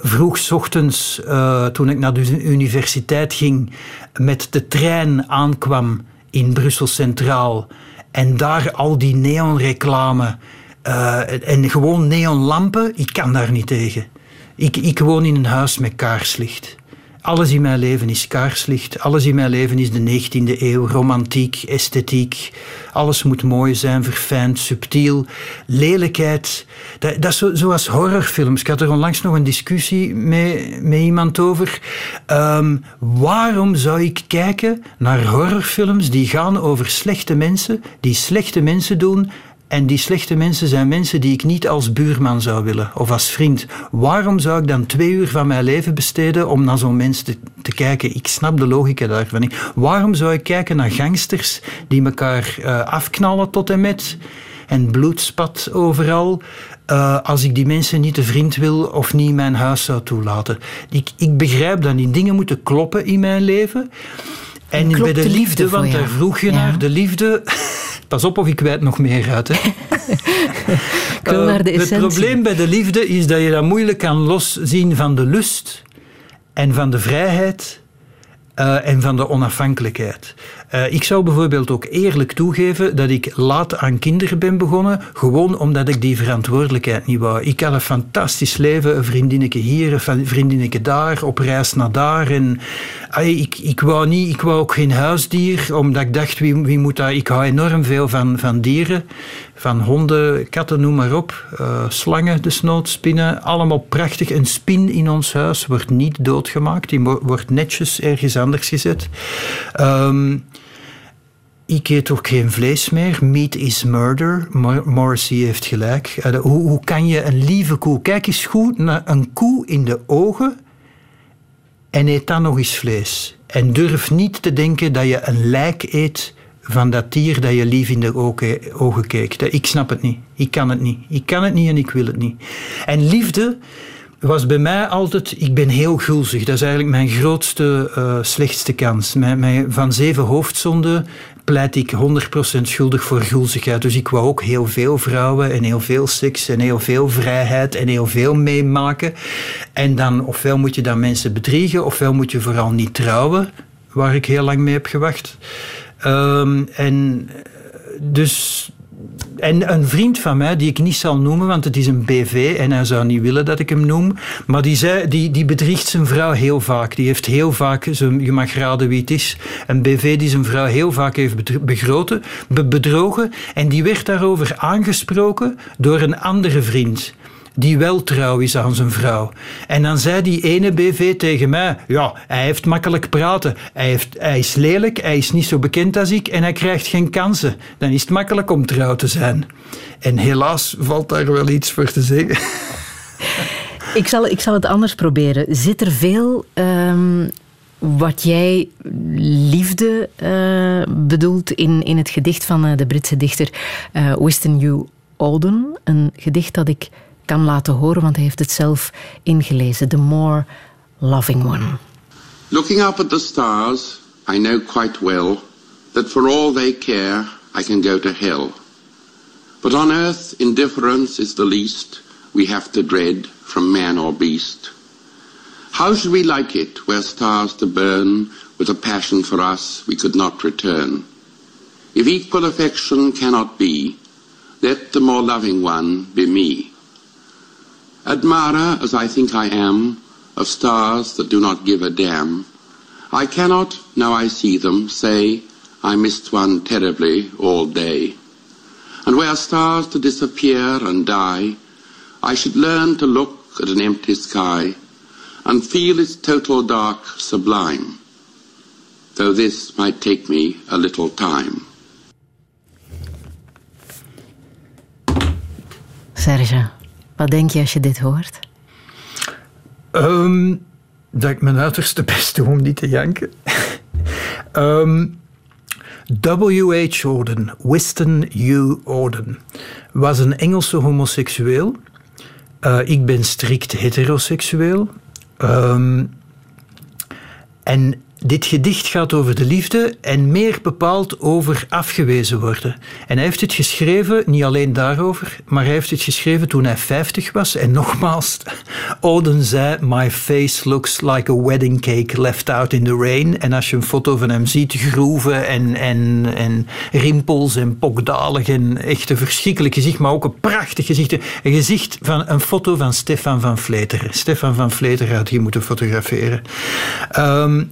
vroeg ochtends, uh, toen ik naar de universiteit ging, met de trein aankwam in Brussel Centraal en daar al die neonreclame uh, en gewoon neonlampen, ik kan daar niet tegen. Ik, ik woon in een huis met kaarslicht. Alles in mijn leven is kaarslicht. Alles in mijn leven is de 19e eeuw. Romantiek, esthetiek. Alles moet mooi zijn, verfijnd, subtiel. Lelijkheid. Dat, dat is zo, zoals horrorfilms. Ik had er onlangs nog een discussie met, met iemand over. Um, waarom zou ik kijken naar horrorfilms die gaan over slechte mensen, die slechte mensen doen en die slechte mensen zijn mensen die ik niet als buurman zou willen of als vriend. Waarom zou ik dan twee uur van mijn leven besteden om naar zo'n mens te, te, kijken? Ik snap de logica daarvan niet. Waarom zou ik kijken naar gangsters die elkaar uh, afknallen tot en met en bloed spat overal? Uh, als ik die mensen niet te vriend wil of niet mijn huis zou toelaten. Ik, ik begrijp dat die dingen moeten kloppen in mijn leven. En bij de, de liefde, liefde want daar vroeg je ja. naar, de liefde. Pas op of ik wijd nog meer uit. Hè. uh, naar de het probleem bij de liefde is dat je dat moeilijk kan loszien van de lust en van de vrijheid uh, en van de onafhankelijkheid. Uh, ik zou bijvoorbeeld ook eerlijk toegeven dat ik laat aan kinderen ben begonnen, gewoon omdat ik die verantwoordelijkheid niet wou. Ik had een fantastisch leven, een vriendinnetje hier, een vriendinnetje daar, op reis naar daar. En ik, ik, wou niet, ik wou ook geen huisdier, omdat ik dacht, wie, wie moet dat? Ik hou enorm veel van, van dieren, van honden, katten, noem maar op. Uh, slangen, desnoods, spinnen, allemaal prachtig. Een spin in ons huis wordt niet doodgemaakt, die wordt netjes ergens anders gezet. Um, ik eet ook geen vlees meer. Meat is murder. Morrissey heeft gelijk. Hoe, hoe kan je een lieve koe... Kijk eens goed naar een koe in de ogen en eet dan nog eens vlees. En durf niet te denken dat je een lijk eet van dat dier dat je lief in de ogen keek. Ik snap het niet. Ik kan het niet. Ik kan het niet en ik wil het niet. En liefde was bij mij altijd, ik ben heel gulzig. Dat is eigenlijk mijn grootste, uh, slechtste kans. Mijn, mijn, van zeven hoofdzonden pleit ik 100% schuldig voor gulzigheid. Dus ik wou ook heel veel vrouwen en heel veel seks en heel veel vrijheid en heel veel meemaken. En dan, ofwel moet je dan mensen bedriegen, ofwel moet je vooral niet trouwen, waar ik heel lang mee heb gewacht. Um, en dus en een vriend van mij, die ik niet zal noemen, want het is een BV en hij zou niet willen dat ik hem noem, maar die, zei, die, die bedriegt zijn vrouw heel vaak. Die heeft heel vaak, je mag raden wie het is, een BV die zijn vrouw heel vaak heeft begroten, bedrogen en die werd daarover aangesproken door een andere vriend die wel trouw is aan zijn vrouw. En dan zei die ene BV tegen mij: Ja, hij heeft makkelijk praten. Hij, heeft, hij is lelijk, hij is niet zo bekend als ik en hij krijgt geen kansen. Dan is het makkelijk om trouw te zijn. En helaas valt daar wel iets voor te zeggen. Ik zal, ik zal het anders proberen. Zit er veel um, wat jij liefde uh, bedoelt in, in het gedicht van uh, de Britse dichter uh, Winston Hugh Auden? Een gedicht dat ik kan laten horen, want hij heeft het zelf ingelezen. The More Loving One. Looking up at the stars, I know quite well that for all they care, I can go to hell. But on earth, indifference is the least we have to dread from man or beast. How should we like it were stars to burn with a passion for us we could not return? If equal affection cannot be, let the more loving one be me. Admirer as I think I am of stars that do not give a damn, I cannot, now I see them, say I missed one terribly all day. And were stars to disappear and die, I should learn to look at an empty sky and feel its total dark sublime, though this might take me a little time. Serge, wat denk je als je dit hoort? Um, dat ik mijn uiterste best doe om niet te janken. um, W.H. Auden, Winston U. Auden, was een Engelse homoseksueel. Uh, ik ben strikt heteroseksueel. Um, en dit gedicht gaat over de liefde en meer bepaald over afgewezen worden. En hij heeft het geschreven, niet alleen daarover, maar hij heeft het geschreven toen hij 50 was. En nogmaals, Oden zei: My face looks like a wedding cake left out in the rain. En als je een foto van hem ziet, groeven en, en, en rimpels en pokdalig en echt een verschrikkelijk gezicht, maar ook een prachtig gezicht. Een gezicht van een foto van Stefan van Vleteren. Stefan van Vleteren had hier moeten fotograferen. Um,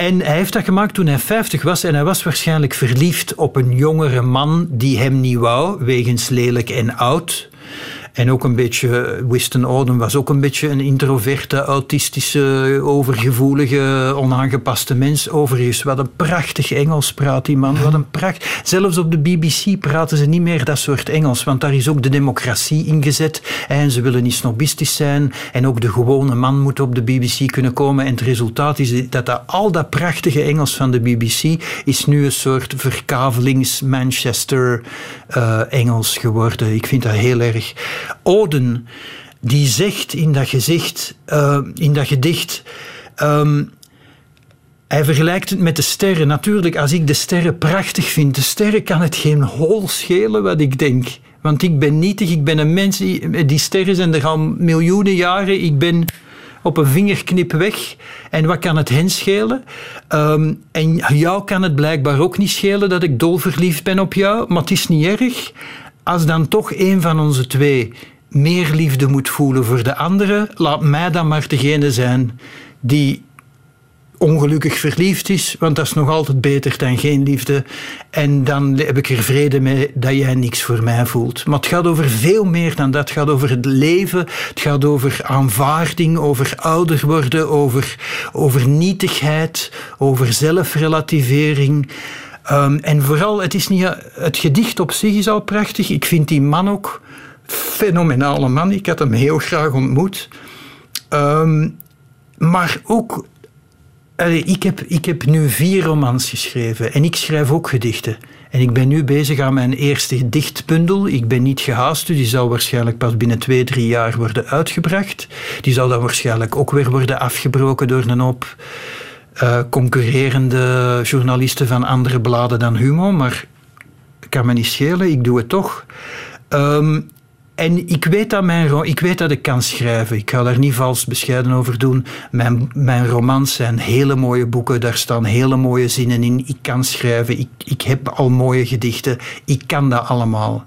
en hij heeft dat gemaakt toen hij 50 was en hij was waarschijnlijk verliefd op een jongere man die hem niet wou, wegens lelijk en oud. En ook een beetje, Winston Oden was ook een beetje een introverte, autistische, overgevoelige, onaangepaste mens. Overigens, wat een prachtig Engels praat die man. Wat een pracht. Zelfs op de BBC praten ze niet meer dat soort Engels, want daar is ook de democratie ingezet. En ze willen niet snobistisch zijn. En ook de gewone man moet op de BBC kunnen komen. En het resultaat is dat, dat al dat prachtige Engels van de BBC is nu een soort verkavelings Manchester uh, Engels geworden. Ik vind dat heel erg. Oden, die zegt in dat, gezicht, uh, in dat gedicht. Um, hij vergelijkt het met de sterren. Natuurlijk, als ik de sterren prachtig vind, de sterren kan het geen hol schelen wat ik denk. Want ik ben nietig, ik ben een mens. Die, sterren zijn er al miljoenen jaren. Ik ben op een vingerknip weg. En wat kan het hen schelen? Um, en jou kan het blijkbaar ook niet schelen dat ik dolverliefd ben op jou, maar het is niet erg. Als dan toch een van onze twee meer liefde moet voelen voor de andere, laat mij dan maar degene zijn die ongelukkig verliefd is, want dat is nog altijd beter dan geen liefde. En dan heb ik er vrede mee dat jij niks voor mij voelt. Maar het gaat over veel meer dan dat. Het gaat over het leven, het gaat over aanvaarding, over ouder worden, over, over nietigheid, over zelfrelativering. Um, en vooral, het, is niet, het gedicht op zich is al prachtig. Ik vind die man ook fenomenale man. Ik had hem heel graag ontmoet. Um, maar ook ik, heb, ik heb nu vier romans geschreven en ik schrijf ook gedichten. En ik ben nu bezig aan mijn eerste gedichtbundel. Ik ben niet gehaast, dus die zal waarschijnlijk pas binnen twee, drie jaar worden uitgebracht. Die zal dan waarschijnlijk ook weer worden afgebroken door een hoop uh, concurrerende journalisten van andere bladen dan Humo. Maar kan me niet schelen, ik doe het toch. Um, en ik weet, dat mijn, ik weet dat ik kan schrijven. Ik ga daar niet vals bescheiden over doen. Mijn, mijn romans zijn hele mooie boeken. Daar staan hele mooie zinnen in. Ik kan schrijven. Ik, ik heb al mooie gedichten. Ik kan dat allemaal.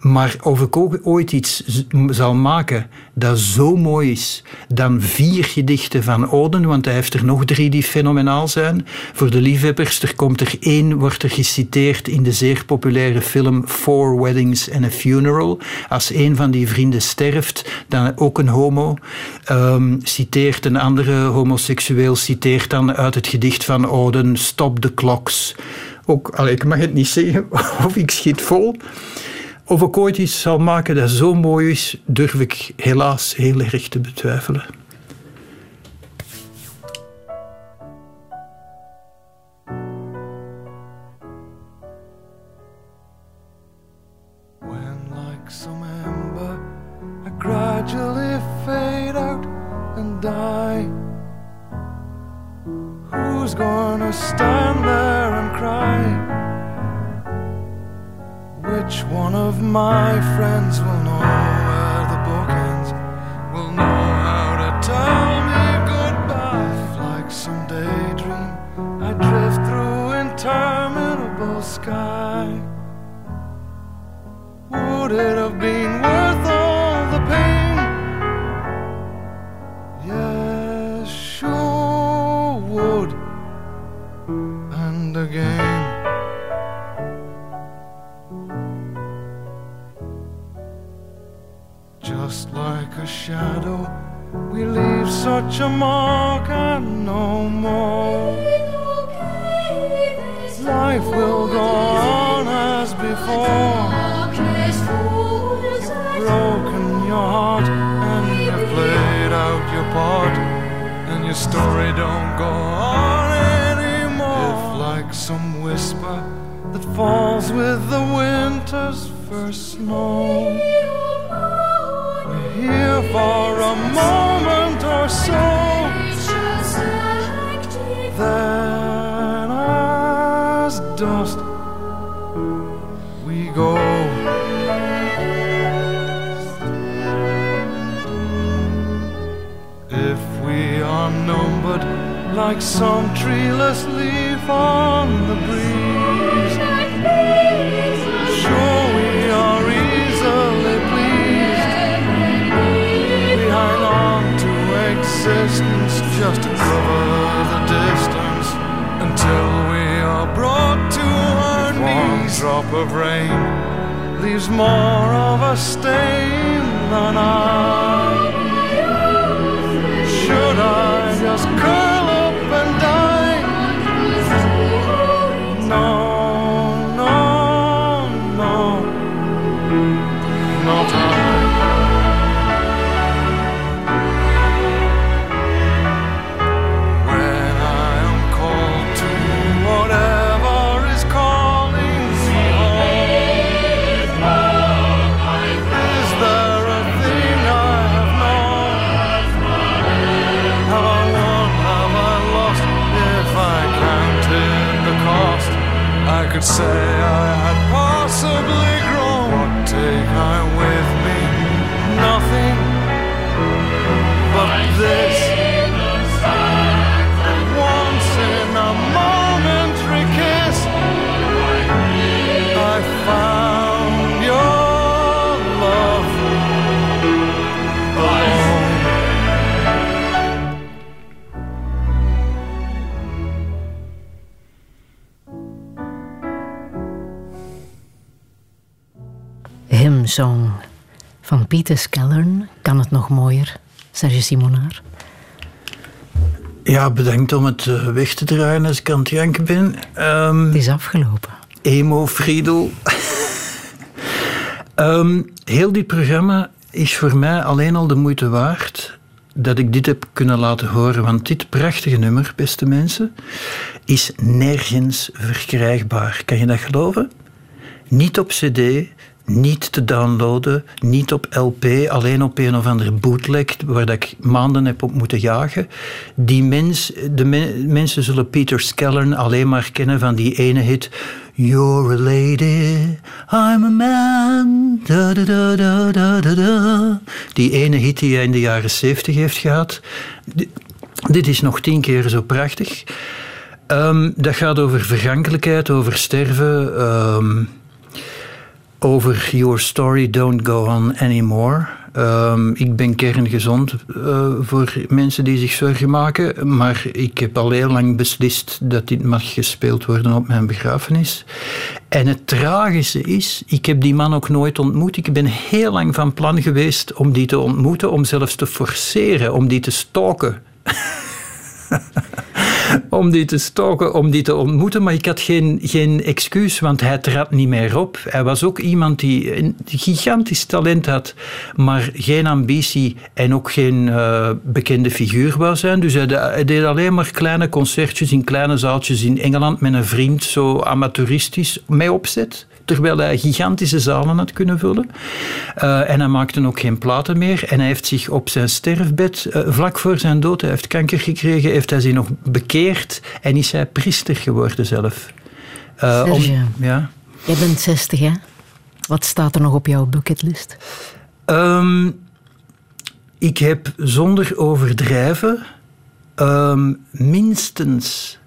Maar of ik ook ooit iets zal maken dat zo mooi is dan vier gedichten van Oden, want hij heeft er nog drie die fenomenaal zijn. Voor de liefhebbers, er komt er één, wordt er geciteerd in de zeer populaire film Four Weddings and a Funeral. Als een van die vrienden sterft, dan ook een homo, um, citeert een andere homoseksueel, citeert dan uit het gedicht van Oden Stop the Clocks. Ook, allee, ik mag het niet zeggen of ik schiet vol. Of ik ooit iets zal maken dat zo mooi is, durf ik helaas heel erg te betwijfelen. Gonna stand there and cry Which one of my friends will know where the book ends? Will know how to tell me goodbye? Like some daydream, I drift through interminable sky. Would it have been worth a shadow. We leave such a mark and no more. Life will go on as before. You've broken your heart and you've played out your part, and your story don't go on anymore. If, like some whisper that falls with the winter's first snow, here for a moment or so. Then, as dust, we go. If we are numbered like some treeless leaf on the breeze, just to cover the distance until we are brought to our knees. One drop of rain leaves more of a stain than I. Should I Pieter Skellern. Kan het nog mooier? Serge Simonaar. Ja, bedankt om het eh, weg te draaien als ik aan het janken ben. Ehm, Het is afgelopen. Emo Friedel. Ehm, heel dit programma is voor mij alleen al de moeite waard dat ik dit heb kunnen laten horen. Want dit prachtige nummer, beste mensen, is nergens verkrijgbaar. Kan je dat geloven? Niet op CD, niet te downloaden, niet op LP, alleen op een of andere bootleg waar dat ik maanden heb op moeten jagen. Die mens, de me- mensen zullen Peter Skellern alleen maar kennen van die ene hit. You're a lady, I'm a man. Die ene hit die hij in de jaren zeventig heeft gehad. Di- Dit is nog tien keer zo prachtig. Ehm, dat gaat over vergankelijkheid, over sterven. ehm, over Your Story Don't Go On Anymore. Ehm, ik ben kerngezond eh, voor mensen die zich zorgen maken, maar ik heb al heel lang beslist dat dit mag gespeeld worden op mijn begrafenis. En het tragische is, ik heb die man ook nooit ontmoet. Ik ben heel lang van plan geweest om die te ontmoeten, om zelfs te forceren, om die te stalken om die te stoken, om die te ontmoeten. Maar ik had geen, geen excuus, want hij trad niet meer op. Hij was ook iemand die een gigantisch talent had, maar geen ambitie en ook geen eh, bekende figuur wou zijn. Dus hij, de- hij deed alleen maar kleine concertjes in kleine zaaltjes in Engeland met een vriend, zo amateuristisch, mee opzet. Terwijl hij gigantische zalen had kunnen vullen. Eh, en hij maakte ook geen platen meer. En hij heeft zich op zijn sterfbed, eh, vlak voor zijn dood, hij heeft kanker gekregen, heeft hij zich nog bekeerd en is hij priester geworden zelf. Eh, Serge. ja. Jij bent 60, hè? Wat staat er nog op jouw bucketlist? Ehm, ik heb zonder overdrijven ehm, minstens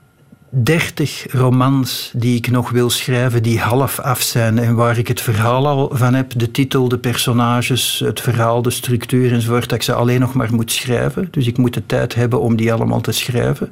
30 romans die ik nog wil schrijven, die half af zijn en waar ik het verhaal al van heb, de titel, de personages, het verhaal, de structuur enzovoort, dat ik ze alleen nog maar moet schrijven. Dus ik moet de tijd hebben om die allemaal te schrijven.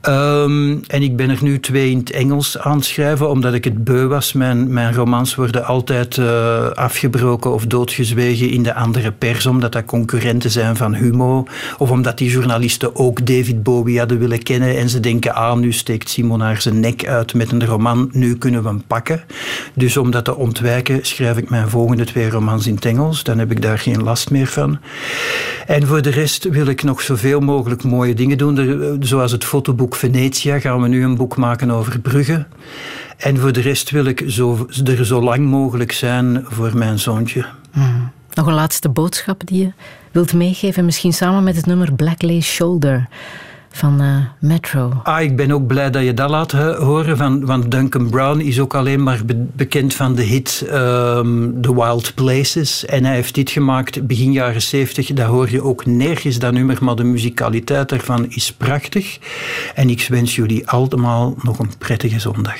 Ehm, en ik ben er nu twee in het Engels aan het schrijven, omdat ik het beu was. Mijn, mijn romans worden altijd eh, afgebroken of doodgezwegen in de andere pers, omdat dat concurrenten zijn van Humo. Of omdat die journalisten ook David Bowie hadden willen kennen en ze denken, ah, nu steekt Simon haar zijn nek uit met een roman, nu kunnen we hem pakken. Dus om dat te ontwijken, schrijf ik mijn volgende twee romans in het Engels. Dan heb ik daar geen last meer van. En voor de rest wil ik nog zoveel mogelijk mooie dingen doen, er, zoals het fotoboek Venetia gaan we nu een boek maken over Brugge. En voor de rest wil ik zo, er zo lang mogelijk zijn voor mijn zoontje. Mm. Nog een laatste boodschap die je wilt meegeven, misschien samen met het nummer Black Lace Shoulder van uh, Metro. Ah, ik ben ook blij dat je dat laat horen. Van, want Duncan Brown is ook alleen maar be bekend van de hit um, The Wild Places. En hij heeft dit gemaakt begin jaren 70. Dat hoor je ook nergens, dat nummer. Maar de muzikaliteit ervan is prachtig. En ik wens jullie allemaal nog een prettige zondag.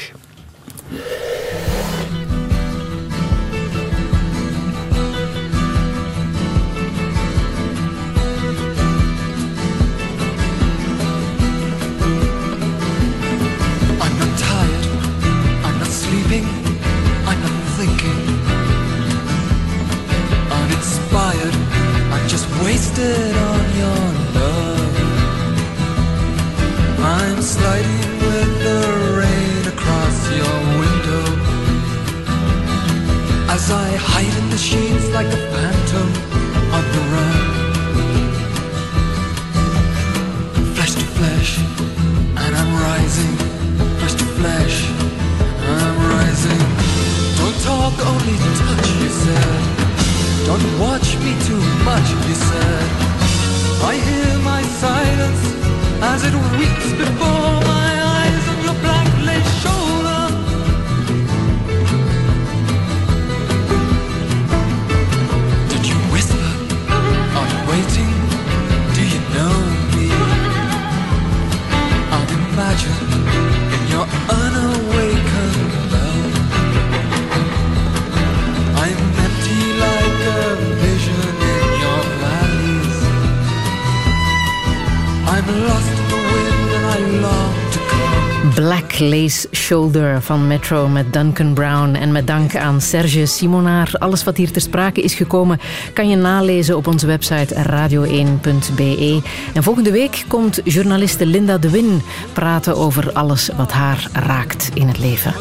Van Metro met Duncan Brown. En met dank aan Serge Simonaar. Alles wat hier ter sprake is gekomen kan je nalezen op onze website radio1.be. En volgende week komt journaliste Linda de Win praten over alles wat haar raakt in het leven.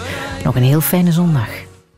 Nog een heel fijne zondag.